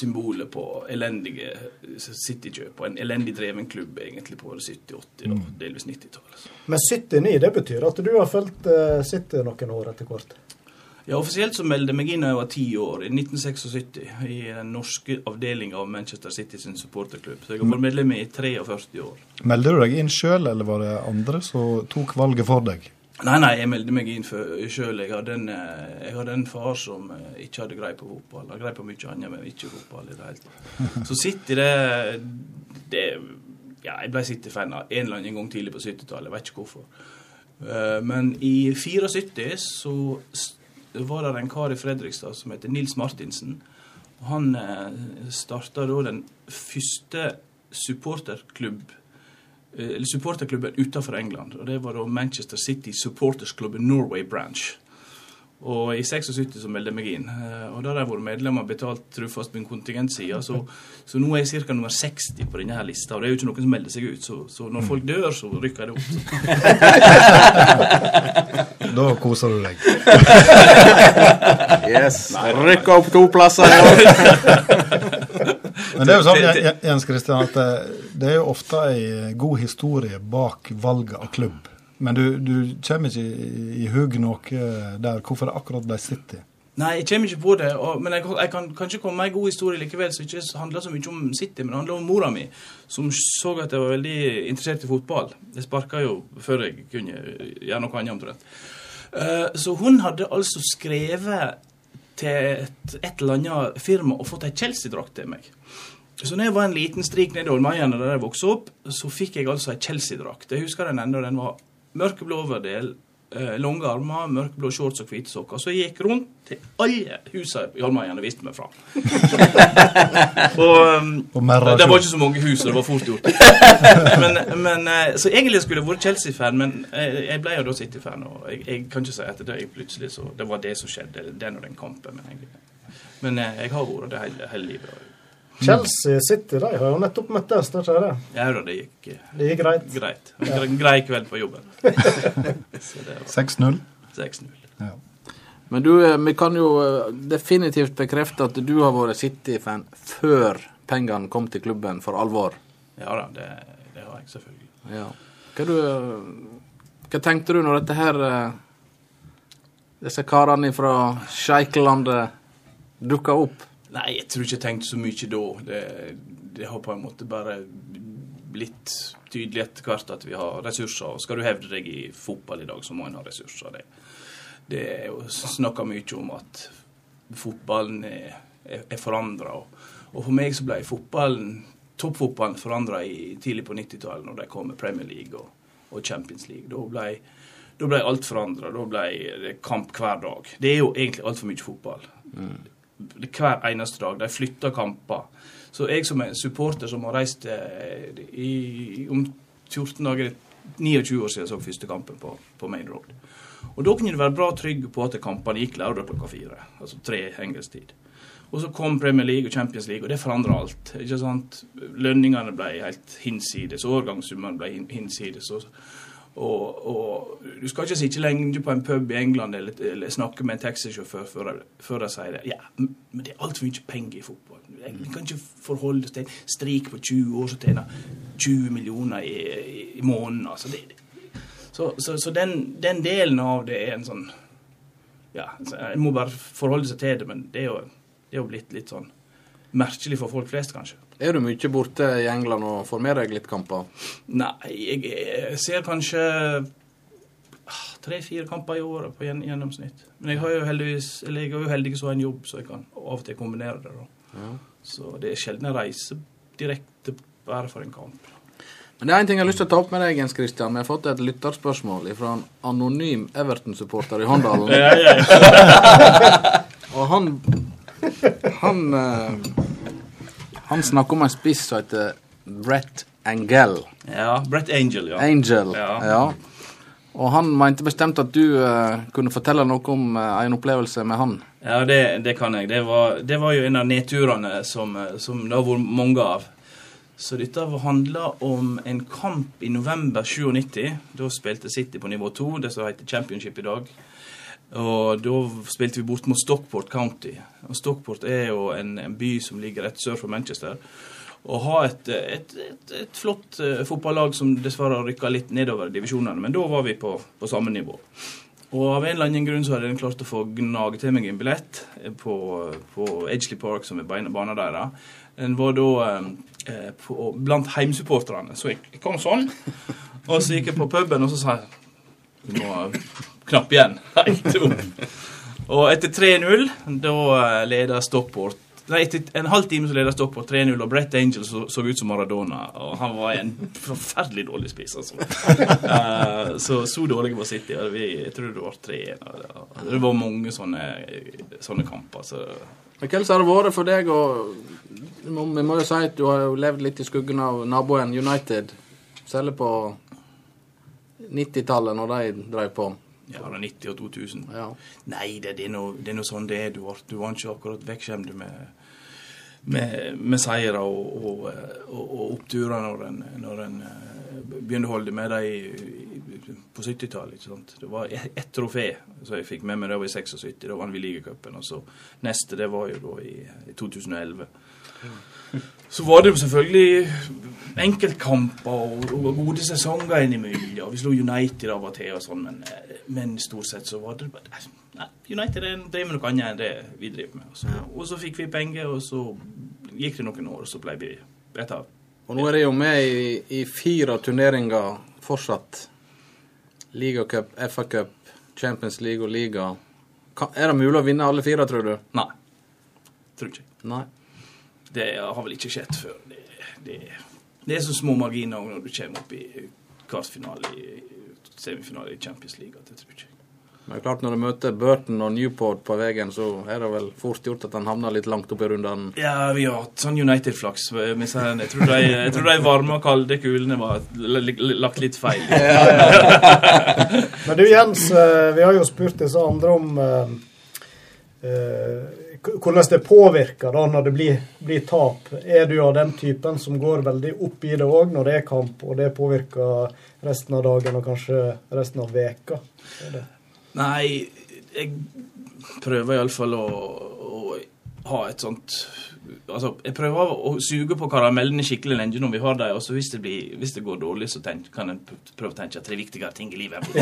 symbolet på elendige City-kjøp. Og en elendig dreven klubb egentlig på 70-, 80- og delvis 90-tallet. altså. Men 79, det betyr at du har fulgt eh, City noen år etter hvert? Ja, Offisielt så meldte jeg meg inn da jeg var ti år, i 1976, i den norske avdelinga av Manchester City sin supporterklubb. Så jeg har vært medlem i 43 år. Meldte du deg inn sjøl, eller var det andre som tok valget for deg? Nei, nei, jeg meldte meg inn sjøl. Jeg, eh, jeg hadde en far som eh, ikke hadde greie på fotball. Han greie på mye annet, men ikke fotball i det hele tatt. Så City, det, det Ja, jeg ble City-fan en eller annen gang tidlig på 70-tallet. Jeg vet ikke hvorfor. Eh, Men i 74 så var det en kar i Fredrikstad som heter Nils Martinsen. Og han eh, starta da den første supporterklubb eh, eller supporterklubben utenfor England. og Det var da Manchester City Supporters Club Norway Branch. Og i 76 så meldte jeg meg inn. eh, Og da har jeg vært medlem og betalt trufast min kontingentside. Så, så nå er jeg ca. nummer 60 på denne her lista. Og det er jo ikke noen som melder seg ut. Så, så når folk dør, så rykker det opp. Da koser du deg. Yes. rykker opp to plasser. Men det er jo sånn, Jens Kristian, at det, det er jo ofte ei god historie bak valget av klubb. Men du, du kommer ikke i, i noe der hvorfor akkurat ble City. Nei, jeg kommer ikke på det. Og, men jeg, jeg kan kanskje komme med en god historie likevel, som ikke handler så mye om City, men det handler om mora mi, som så at jeg var veldig interessert i fotball. Jeg sparka jo før jeg kunne gjøre noe annet, omtrent. Uh, så hun hadde altså skrevet til et, et eller annet firma og fått ei Chelsea-drakt til meg. Så når jeg var en liten strik nede i Holmeiene der jeg vokste opp, så fikk jeg altså ei Chelsea-drakt. Jeg husker den ennå. Den var mørkeblå overdel, eh, lange armer, mørkeblå shorts og hvite sokker. Så jeg gikk rundt til alle husene og viste meg fram. og um, det var ikke så mange hus, så det var fort gjort. men, men, eh, så egentlig skulle jeg vært Chelsea-fan, men jeg, ble jo da City-fan. Og jeg, jeg kan ikke si at det plutselig så Det var det som skjedde, den og den kampen. Men, egentlig. men jeg har vært det hele, hele livet. Chelsea City de har jo nettopp møttes, da ikke det? Ja da, det gikk eh, Det gikk greit. greit. Gre- Grei kveld på jobben. så det var 6-0. 6-0. Ja. Men du, eh, vi kan jo eh, definitivt bekrefte at du har vært City-fan før pengene kom til klubben for alvor. Ja da, det, det har jeg selvfølgelig. Ja. Hva, du, hva tenkte du når dette her Disse karene fra Sjeiklandet dukka opp? Nei, jeg tror ikke jeg tenkte så mye da. Det, det har på en måte bare blitt tydelig etter hvert at vi har ressurser. Og skal du hevde deg i fotball i dag, så må en ha ressurser. Det, det er jo snakka mye om at fotballen er, er, forandra. Og, og for meg så ble fotballen, toppfotballen forandra tidlig på 90-tallet, når de kom med Premier League og, og Champions League. Da ble, da ble alt forandra. Da ble det kamp hver dag. Det er jo egentlig altfor mye fotball hver eneste dag. De flytter kamper. Så jeg som er supporter som har reist eh, i, om 14 dager 29 år siden jeg så første kampen på, på Main Road. Og da kunne du være bra trygg på at kampene gikk lørdag klokka fire. Altså tre engelsk tid. Og så kom Premier League og Champions League, og det forandra alt. ikke sant? Lønningene ble helt hinsides, årgangssummene ble hinsides. Og, og, og du skal ikke sitte lenge på en pub i England eller, eller snakke med en taxisjåfør før, før de sier det. Ja, men det er altfor mye penger i fotball. Vi kan ikke forholde oss til en strik på 20 år som tjener 20 millioner i, i, i måneden. Altså det, så så, så den, den delen av det er en sånn Ja, en må bare forholde seg til det, men det er jo, det er jo blitt litt sånn merkelig for folk flest, kanskje. Er du mye borte i England og får med deg litt kamper? Nei, jeg, ser kanskje ah, tre-fire kamper i året på gjennomsnitt. Men jeg har jo heldigvis, eller jeg er jo heldig som har en jobb, så jeg kan av og til kombinere det. da. Ja. Så det er sjelden jeg reiser direkte bare for en kamp. Men det er en ting jeg har lyst til å ta opp med deg, Jens Christian. Vi har fått et lytterspørsmål fra en anonym Everton-supporter i Håndalen. Og han Han eh, Han snakker om en spiss som heter Brett Angel. Ja, Brett Angel, ja. Angel, Ja. ja. Og han mente bestemt at du uh, kunne fortelle noe om uh, en opplevelse med han. Ja, det, det kan jeg. Det var, det var jo en av nedturene som, eh, som det har vært mange av. Så dette handla om en kamp i november 97. Da spilte City på nivå 2, det som heter championship i dag. Og da spilte vi bort mot Stockport County. Og Stockport er jo en, en by som ligger rett sør for Manchester. Og har et, et, et, et flott eh, fotballag som dessverre har rykka litt nedover divisjonene. Men da var vi på, på samme nivå. Og av en eller annen grunn så hadde jeg klart å få gnage til meg en billett på, på Edgeley Park, som er banen deres. Den var da eh, på, blant heimsupporterne. Så jeg, jeg kom sånn, og så gikk jeg på puben, og så sa jeg Du må knappe igjen. Helt opp. Og etter 3-0, da eh, leder Stopport Nei, etter en halv time så leder Stopport 3-0, og Brett Angel så, så ut som Maradona. Og han var en forferdelig dårlig spiss, altså. uh, så så dårlige var City. og Vi, jeg tror det var 3-1. Det var mange sånne, sånne kamper. Så Men Hvordan har det vært for deg å vi må jo si at du har jo levd litt i skuggen av naboen United. Særlig på 90-tallet, når de drev på. Ja, det var 90 og 2000. Ja. Nei, det, det, er noe, det er noe sånn det er. Du var, du var ikke akkurat vekkskjemt med, med, med seire og, og, og, og oppturer når en, når en eh, begynte å holde med dem på 70-tallet. Det var ett et trofé som jeg fikk med meg. Det var i 76. Da vant vi ligacupen. Og så neste, det var jo da i, i 2011. Så var det jo selvfølgelig enkeltkamper og, og gode sesonger innimellom. og Vi slo United av og til og sånn, men, eh, men stort sett så var det bare Nei, United er- driver med noe annet enn det vi driver med. Og så, og så fikk vi penger, og så gikk det noen år, og så ble vi et av. Og nå er de jo med i, i fire turneringer fortsatt. Ligacup, FA-cup, Champions League og liga. Er det mulig å vinne alle fire, tror du? Nei. Tror ikke. Nei. Det har vel ikke skjedd før. Det, det, det er så små marginer når du kommer opp i kvartfinale i semifinale i Champions League at jeg tror ikke. Men det klart når du møter Burton og Newport på veien, så er det vel fort gjort at han havner litt langt opp i rundene. Ja, vi har hatt sånn United-flaks. Jeg tror de, jeg tror de varme og kalde kulene var lagt litt feil. Men du Jens, eh, vi har jo spurt disse andre om uh, eh, k- hvordan det påvirker da når det blir, blir tap. Er du av den typen som går veldig opp i det òg når det er kamp, og det påvirker resten av dagen og kanskje resten av veka? Nei, jeg prøver iallfall å ha et sånt Altså, jeg prøver å suge på karamellene skikkelig lenge når vi har dem, og så hvis det, blir, hvis det går dårlig, så tenk, kan en prøve å tenke er viktigere ting i livet.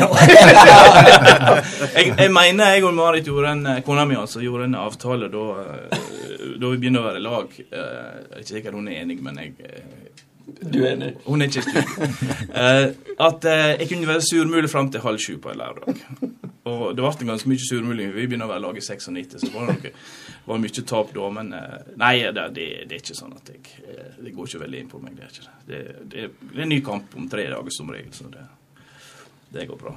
jeg, jeg mener jeg og Marit gjorde en kona mi altså, gjorde en avtale da, eh, da vi begynner å være lag. Eh, Jeg er ikke sikkert hun er enig, men jeg eh, Du er enig? Hun er ikke studio. Eh, at uh, jeg kunne være surmulig fram til halv sju på en lørdag. Og det ble ganske mye surmuling. Vi begynner å være lag i 96, så var det var mye tap da. Men eh, nei, det, det, det er ikke sånn at jeg eh, Det går ikke veldig inn på meg. Det er ikke. Det, det, det er en ny kamp om tre dager som regel, så det, det går bra.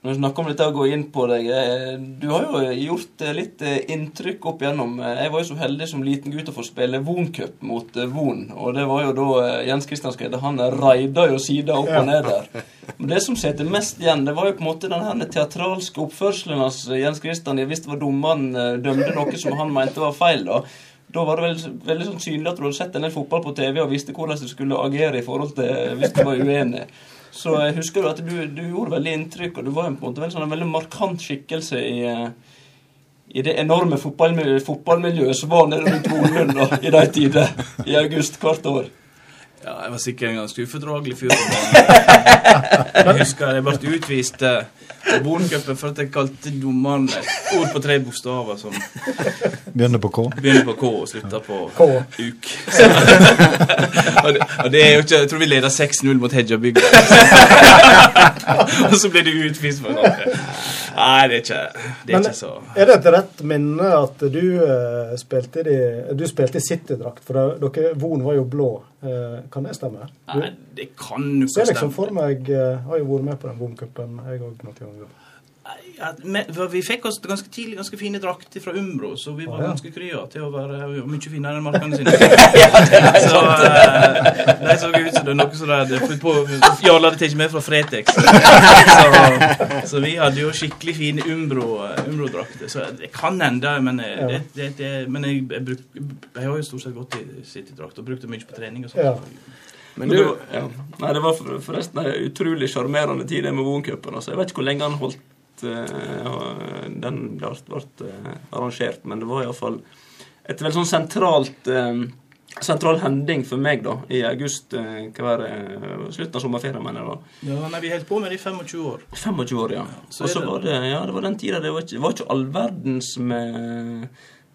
Når vi snakker om dette å gå inn på deg, eh, du har jo gjort eh, litt eh, inntrykk opp igjennom. Jeg var jo så heldig som liten gutt å få spille Von-cup mot Von. Og det var jo da Jens Christian Skreide. Han raida jo sida opp og ned der. Men det som sitter mest igjen, det var jo på en måte den her teatralske oppførselen hans. Jens Christian, hvis det var dommeren dømte noe som han mente var feil, da. Da var det veldig, veldig sånn synlig at du hadde sett en del fotball på TV og visste hvordan du skulle agere i forhold til hvis du var uenig. Så jeg husker jo at du, du gjorde veldig inntrykk, og du var en, på en måte veldig, sånn, en veldig markant skikkelse i, eh, i det enorme fotballmiljøet, fotballmiljøet som var nede rundt da, i de tider, i august hvert år. Ja, jeg var sikkert en ganske ufordragelig fyr. Jeg husker jeg ble utvist eh, Boncupen for at jeg kalte dommeren ord på tre bokstaver som Begynner på K. begynner på K og slutter på K. uk. Og, det, og det er jo ikke Jeg tror vi leder 6-0 mot Hedjabygd. og så blir du utvist for noe. Nei, det er ikke, det er Men ikke så er det et rett minne at du uh, spilte i du spilte i City-drakt? For dere, Von var jo blå. Eh, kan det stemme? Nei, det kan jo ser ikke liksom stemme. for meg Har jo vært med på den Von-cupen, jeg òg, noen ganger. Ja, men, vi fikk oss ganske tidlig ganske fine drakter fra Umbro, så vi var ganske krya til å være mye finere enn markene sine. så det de så ut som det er noe som de hadde funnet på Jarle hadde tatt med fra Fretex. så, så vi hadde jo skikkelig fine Umbro-drakter. Umbro-drakter. så det kan hende, men, eh, det, det, det, men jeg, jeg, bruk, jeg har jo stort sett gått i City-drakt og brukt det mye på trening og sånn. Ja. Men du, ja. Nei, det var forresten en utrolig sjarmerende tid det med Von-cupen. Altså. Jeg vet ikke hvor lenge han holdt eh, den ble, ble eh, arrangert, men det var iallfall et veldig sånn sentralt eh, Sentral hending for meg da, i august eh, det, slutten av sommerferien, mener jeg. da. Ja, nei, Vi holdt på med det i 25 år. 25 år, ja. så Og så var det, ja, det var den tida det var ikke, var ikke all verdens med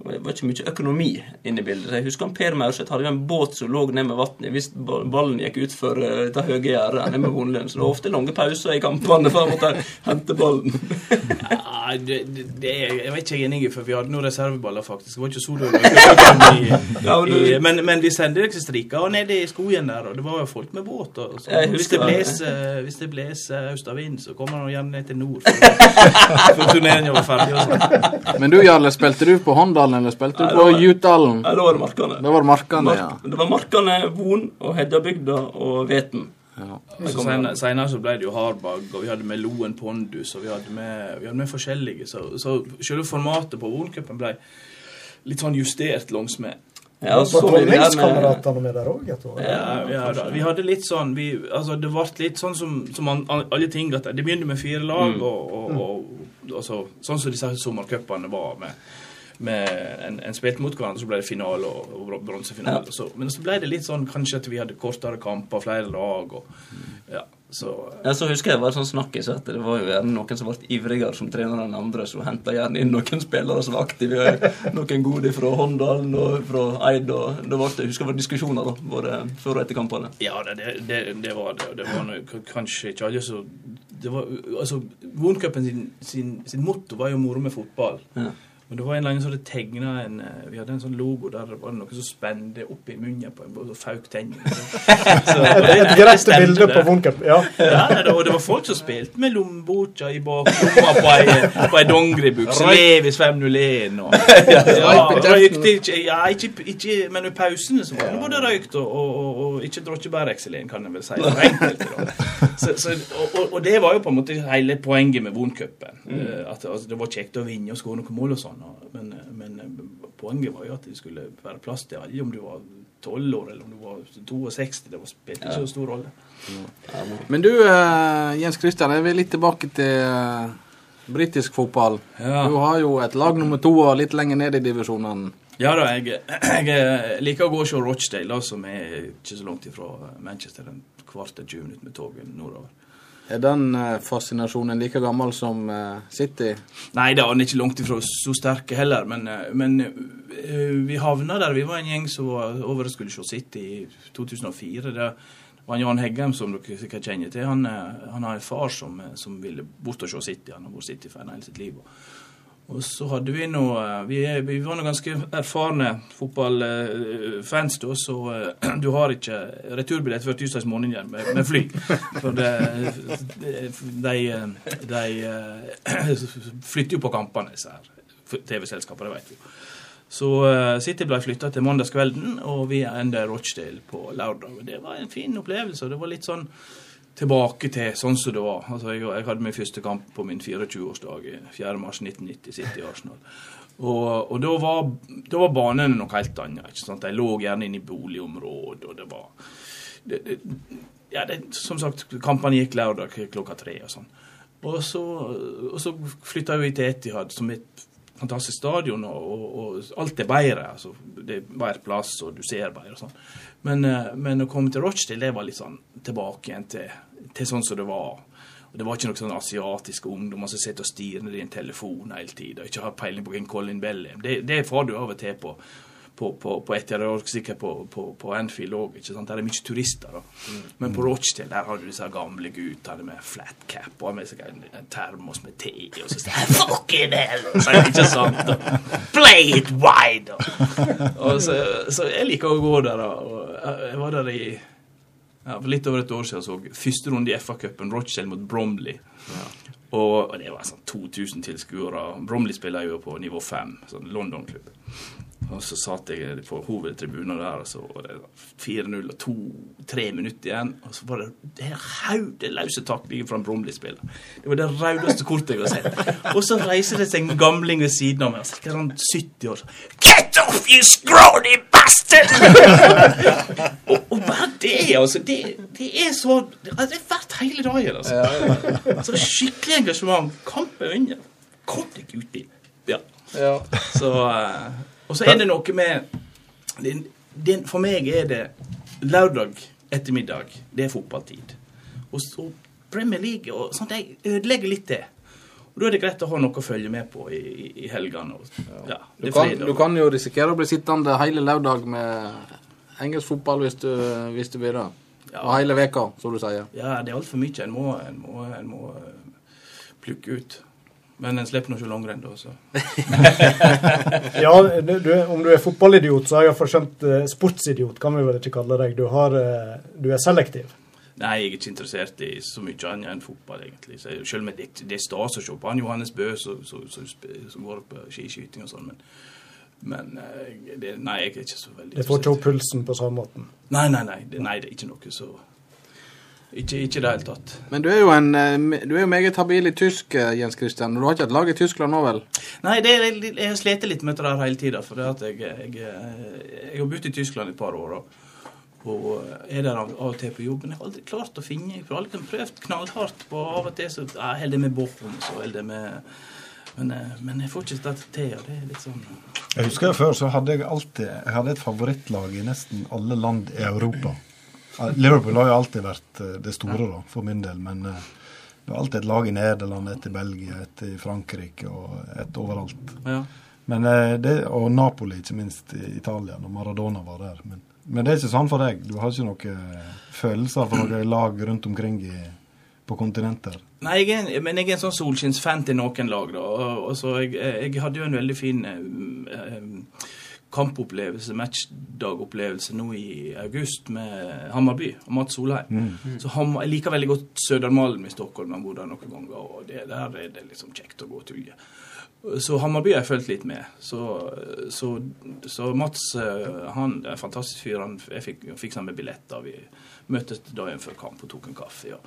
det var ikke mye økonomi inne i bildet. Jeg husker Per Maurseth hadde en båt som lå ned med vannet hvis ballen gikk utfor dette høye gjerdet ned med Vonlund. Så det var ofte lange pauser i kampene for han måtte hente ballen. ja, det, det, jeg vet ikke enig i, for vi hadde noen reserveballer, faktisk. Det var ikke Ja, men men, vi sendte ikke striker nede i skogen der, og det var jo folk med båt. Og, så, hvis, det blåser, hvis det blåser østavind, så kommer han gjerne ned til nord. For turneringen var ferdig. Men du, Jarle, spilte du på Håndalen, eller spilte du det på var- Jutdalen? Ja, da var det Markane. Det var Markane, ja. Mark, det var Markane, Von og Heddabygda og Veten. ja. Så senere, senere så ble det jo Harbag, og vi hadde med Loen Pondus, og vi hadde med, vi hadde med forskjellige. Så, så selve formatet på Voncupen ble litt sånn justert langsmed. Ja, så vi det med der òg et år? Ja, ja da. Vi hadde litt sånn vi, altså Det ble litt sånn som, som an, alle ting at Det begynte med fire lag, Mm. og, og, og så, sånn som disse sommercupene var med en, en spilte mot hverandre, så ble det finale og, og bronsefinale. Ja. men så ble det litt sånn kanskje at vi hadde kortere kamper, flere lag, og ja, så Ja, så husker jeg det var sånn snakkis at det var jo gjerne noen som ble ivrigere som trener enn andre, som henta gjerne inn noen spillere som var aktive. Noen gode fra Håndalen og fra Eid. og det var, Jeg husker det var diskusjoner da, både før og etter kampene. Ja, det, det, det, var det. Det var noe, kanskje ikke alle det var, altså, Voncupen sin, sin, sin motto var jo 'moro med fotball'. Ja. Og det var en eller annen som hadde tegna en eh, Vi hadde en sånn logo der det var noe som spente opp i munnen på en og fauk tennene. Så- Et, greit bilde på Voncup. Ja. Ja, det, og det var folk som spilte med lommeboka i baklomma på ei, på ei dongeribukse. Levis 501 og ja, røykte ikke, ja, ikke, ikke Men i pausene så var det både røykt og, og, og, og ikke drosjebærekselen, kan jeg vel si. For enkelte, da. Så, så, og, og, det var jo på en måte hele poenget med Voncupen. Mm. At altså, det var kjekt å vinne og skåre noen mål og sånn. Og- Men, men poenget var jo at det skulle være plass til alle, om du var 12 år eller om du var 62. Det spilte ikke så stor rolle. Men du, eh, Jens Kristian, jeg vil litt tilbake til eh, britisk fotball. Ja. Du har jo et lag nummer to og litt lenger ned i divisjonene. Ja da, jeg, jeg liker å gå og se Rochdale, som er ikke så langt ifra Manchester. En kvart til 20 minutter med toget nordover. Er den eh, fascinasjonen like gammel som eh, City? Nei da, han er ikke langt ifra så sterke heller, men, eh, men vi havna der. Vi var en gjeng som var over og skulle se City i 2004. Det var Jan Heggem, som dere sikkert kjenner til. Han, han har en far som, som ville bort og se City. Han har vært City-fan hele sitt liv. Og så hadde vi nå eh, Vi, vi var nå ganske erfarne fotballfans, da, så eh, du har ikke returbillett før tirsdags morgen igjen med, med fly. For det, de, de eh, flytter jo på kampene, disse TV-selskapene, det vet vi. Så City ble flytta til mandagskvelden, og vi enda Rochdale på lørdag. Det var en fin opplevelse. og Det var litt sånn tilbake til sånn som det var. Altså, jeg, jeg hadde min første kamp på min 24-årsdag, 4. mars 1990, City Arsenal. Og, og da, var, da var banene noe helt annet. ikke sant? De lå gjerne inne i boligområdet, og det var det, det, ja, det, Som sagt, kampene gikk lørdag klokka tre og sånn. Og så, og så flytta vi til Etihad, som er et fantastisk stadion, og, og alt er bedre. altså Det er bedre plass, og du ser bedre og sånn. Men, eh, men å komme til Rochdale, det var litt sånn tilbake igjen til, til sånn som det var. Og Det var ikke noen sånn asiatiske ungdommer som sitter og stirrer i en telefon hele tida og ikke har peiling på hvem Colin Bell er. Det, det får du av og til på på, på, på Etihad og sikkert på, på, på Anfield òg. Der er mye turister. da. Men på Rochdale der har du disse gamle guttene med flat cap og med en, en termos med te. Og så sier 'fucking hell'! Så er det ikke sant. 'Play it wide'! Og, så, så jeg liker å gå der. Og jeg- var der i ja, For litt over et år siden så første runde i FA-cupen, Rochdale mot Bromley. Og, og det var sånn 2000 tilskuere. Bromley spiller jo på nivå 5, sånn London-klubb. Og så satt jeg på hovedtribunen der, og så var det 4-0 og to-tre minutter igjen. Og så var det det haudeløse taklinger fra en Bromley-spiller. Det var det raudeste kortet jeg har sett. Og så reiser det seg en gamling ved siden av meg, ca. sånn 70 år. Get off, you scrawny bastard! og, og bare det, altså. Det, det er så altså, Det er verdt hele dagen, altså. Så skikkelig engasjement. Kamp er under. Kom deg uti. Ja. Så, eh, og så er det noe med din, din, For meg er det lørdag ettermiddag. Det er fotballtid. Og, så Premier League og sånt, jeg ødelegger litt det. Og Da er det greit å ha noe å følge med på i, i, helgene. Og, ja, Du kan, du kan jo risikere å bli sittende hele lørdag med engelsk fotball hvis du, hvis du blir det. Og hele veka, som du sier. Ja, det er altfor mye. En må, en må, en må eh, plukke ut. Men en slipper nå ikke langrenn, da. Så. Ja, du, om du er fotballidiot, så har jeg iallfall skjønt eh, sportsidiot, kan vi vel ikke kalle deg. Du, har, eh, du er selektiv. Nei, jeg er ikke interessert i så mye annet enn fotball, egentlig. Så selv om det, det er stas å se på han Johannes Bø som går på skiskyting og sånn, men, men eh, det, Nei, jeg er ikke så veldig Det får ikke opp pulsen på samme måten. Nei, nei, nei. Det, nei, det er ikke noe så Ikke i det hele tatt. Men du er jo en eh, du er jo meget habil i tysk, eh, Jens Christian. Du har ikke et lag i Tyskland nå, vel? Nei, det, jeg har slitt litt med det der hele tida. For det at jeg, jeg, jeg har bodd i Tyskland et par år. Og, og er der av, av og til på jobb. Men jeg har aldri klart å finne Jeg har aldri prøvd knallhardt på av og til. Så jeg holder det med Bochum, så holder det med men, eh, men jeg får ikke dette til. Og det er litt sånn Jeg husker jeg Før så hadde jeg alltid jeg hadde et favorittlag i nesten alle land i Europa. Liverpool har jo alltid vært eh, det store da, for min del, men eh, det var alltid et lag i Nederland, et i Belgia, et i Frankrike og et overalt. Ja. Men, eh, det, og Napoli, ikke minst i Italia, når Maradona var der. Men, men det er ikke sånn for deg. Du har ikke noen følelser for noen lag rundt omkring i på kontinenter? Nei, jeg er, men jeg er en sånn solskinnsfan til noen lag, da. Og, og så jeg, jeg hadde jo en veldig fin eh, kampopplevelse, matchdagopplevelse, nå i august med Hammarby og Mats Solheim. Så ham, Jeg liker veldig godt Södermalm i Stockholm, jeg har bodd der noen ganger, og det, der er det liksom kjekt å gå og tulle. Så Hammarby har jeg fulgt litt med. Så, så, så Mats eh, han er en fantastisk fyr. Han, jeg fikk fiksa med billetter. Vi møttes dagen før kamp og tok en kaffe. Ja.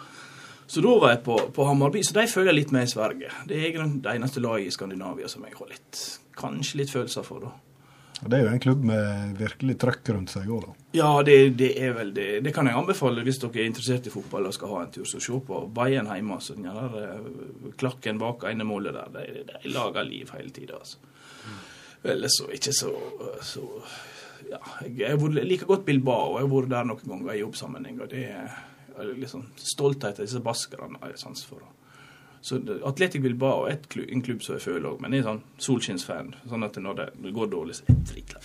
Så da var jeg på, på Hammarby. Så de følger jeg litt med i Sverige. Det er egentlig det eneste laget i Skandinavia som jeg har litt, kanskje litt følelser for. da. Og Det er jo en klubb med virkelig trøkk rundt seg òg, da. Ja, det, det er vel det. Det kan jeg anbefale hvis dere er interessert i fotball og skal ha en tur. Så se på Bayern hjemme. Så den der eh, klakken bak ene målet der, de, de lager liv hele tida. Altså. Ellers så ikke så, så ja, jeg, har liker godt Bilbao. Jeg har vært der noen ganger i jobbsammenheng. Og det er liksom stolthet av disse baskerne har jeg sans for. Så det- Atletic Bilbao er klubb, en klubb som jeg føler òg, men jeg er sånn solskinnsfan. Sånn at når det går dårlig, så er jeg dritlei.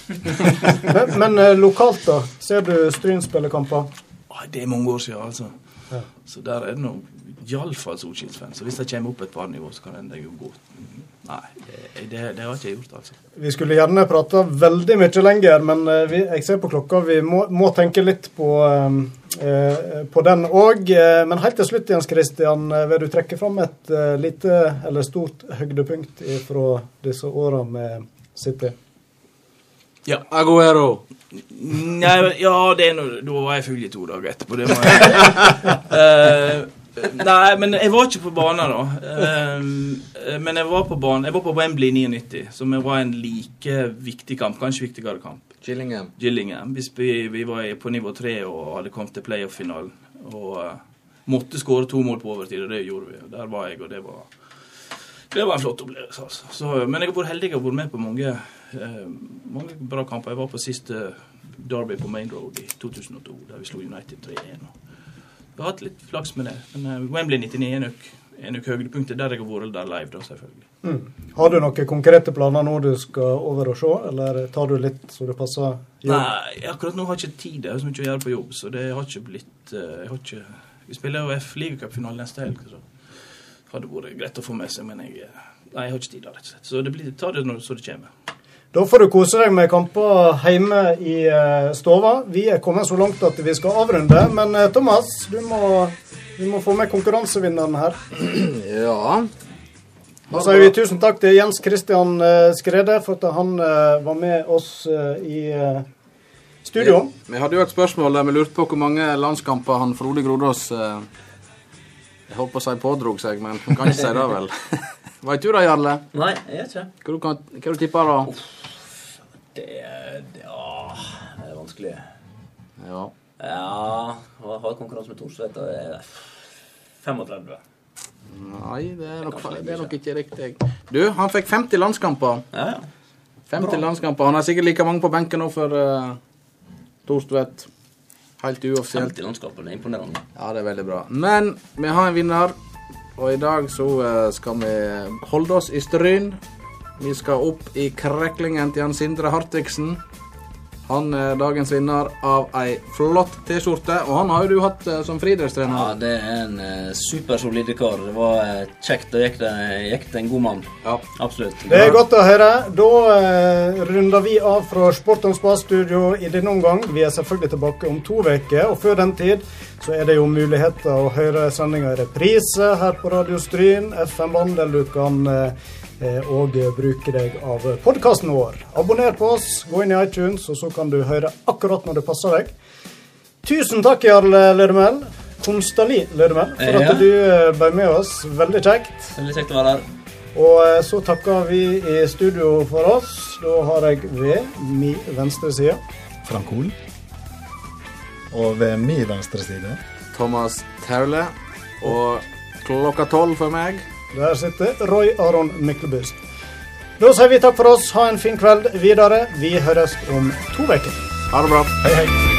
Men, men eh, lokalt, da? Ser du Stryn spille kamper? Ah, Det er mange år siden, altså. Ja. Så der er det nå iallfall solskinnsfan. Så hvis det kommer opp et par nivå, så kan jeg jo gå Nei, det, det, har ikke jeg gjort, altså. Vi skulle gjerne prata veldig mye lenger, men eh, vi, jeg ser på klokka. Vi må, må tenke litt på, eh, eh, på den òg. Men helt til slutt, Jens Christian, eh, vil du trekke fram et eh, lite eller stort høydepunkt fra disse åra med City? Ja. Aguero. Nei, ja, det er noe, da var jeg full i to dager etterpå. Det må jeg. Eh, nei, men jeg var ikke på banen da. Um, men jeg var på banen. Jeg var på Wembley 99, som var en like viktig kamp, kanskje viktigere kamp. Gillingham. Gillingham. Vi, vi var på nivå tre og hadde kommet til playoff-finalen. Og uh, måtte skåre to mål på overtid, og det gjorde vi. Der var jeg, og det var det var en flott opplevelse. altså. Så, men jeg har vært heldig og vært med på mange, uh, mange bra kamper. Jeg var på siste Derby på Main Road i 2002, der vi slo United 3-1. Jeg har hatt litt flaks med det. Men eh, Wembley 99 er nok, er nok høydepunktet der jeg har vært der live, da, selvfølgelig. Mm. Har du noen konkrete planer nå du skal over og se, eller tar du litt så det passer jobb? Nei, akkurat nå har jeg ikke tid. Jeg har så mye å gjøre på jobb, så det har ikke blitt eh, jeg har ikke, Vi spiller jo F-ligacupfinale neste helg, så hadde det vært greit å få med seg, men jeg, eh, nei, jeg har ikke tid, da, rett og slett. Så det blir, tar det når så det kommer. Da får du kose deg med kamper hjemme i eh, stova. Vi er kommet så langt at vi skal avrunde. Men eh, Thomas, du må, du må få med konkurransevinneren her. Ja. Da sier vi tusen takk til Jens Christian eh, Skrede for at han var med oss i studio. Vi, vi hadde jo et spørsmål der vi lurte på hvor mange landskamper han Frode Grodås Jeg holdt på å si pådrog seg, men kan ikke si det, vel. Veit du det, Jarle? Nei, jeg vet ikke. Hva du, kan, hva du tipper da? Det er Ja, det er vanskelig. Ja. Ja Å ha konkurranse med Thorsvedt? det er 35. Nei, det er, nok, det er nok ikke riktig. Du, han fikk 50 landskamper. Ja, ja. 50 landskamper. Han har sikkert like mange på benken nå for uh, Thorstvedt. Helt uoffisielt. 50 landskamper, det er imponerende. Ja, det er veldig bra. Men vi har en vinner, og i dag så eh, skal vi holde oss i Stryn. Vi skal opp i kreklingen til Jan Sindre Hartvigsen. Han er dagens vinner av ei flott T-skjorte, og han har jo du hatt som friidrettstrener. Ja, det er en uh, supersolid kar. Det var uh, kjekt, og gikk det, gikk det en god mann. Ja. Absolutt. Det er godt å høre. Da uh, runder vi av fra Sportens Spa-studio i denne omgang. Vi er selvfølgelig tilbake om to uker, og før den tid så er det jo muligheter å høre sendinga i reprise her på Radio Stryn, eller du kan eh, og bruke deg av podkasten vår. Abonner på oss, gå inn i iTunes, og så kan du høre akkurat når det passer deg. Tusen takk, Jarl Ledemel. Konstali Ledemel, for Ja. at du eh, ble med oss. Veldig kjekt. Veldig kjekt å være her. Og eh, så takker vi i studio for oss. Da har jeg ved min venstre side Frank Hol. Og ved min venstre side Thomas Taule. Og klokka tolv for meg. Der sitter Roy Aron Myklebust. Da sier vi takk for oss. Ha en fin kveld videre. Vi høres om to uker. Ha det bra. Hei, hei.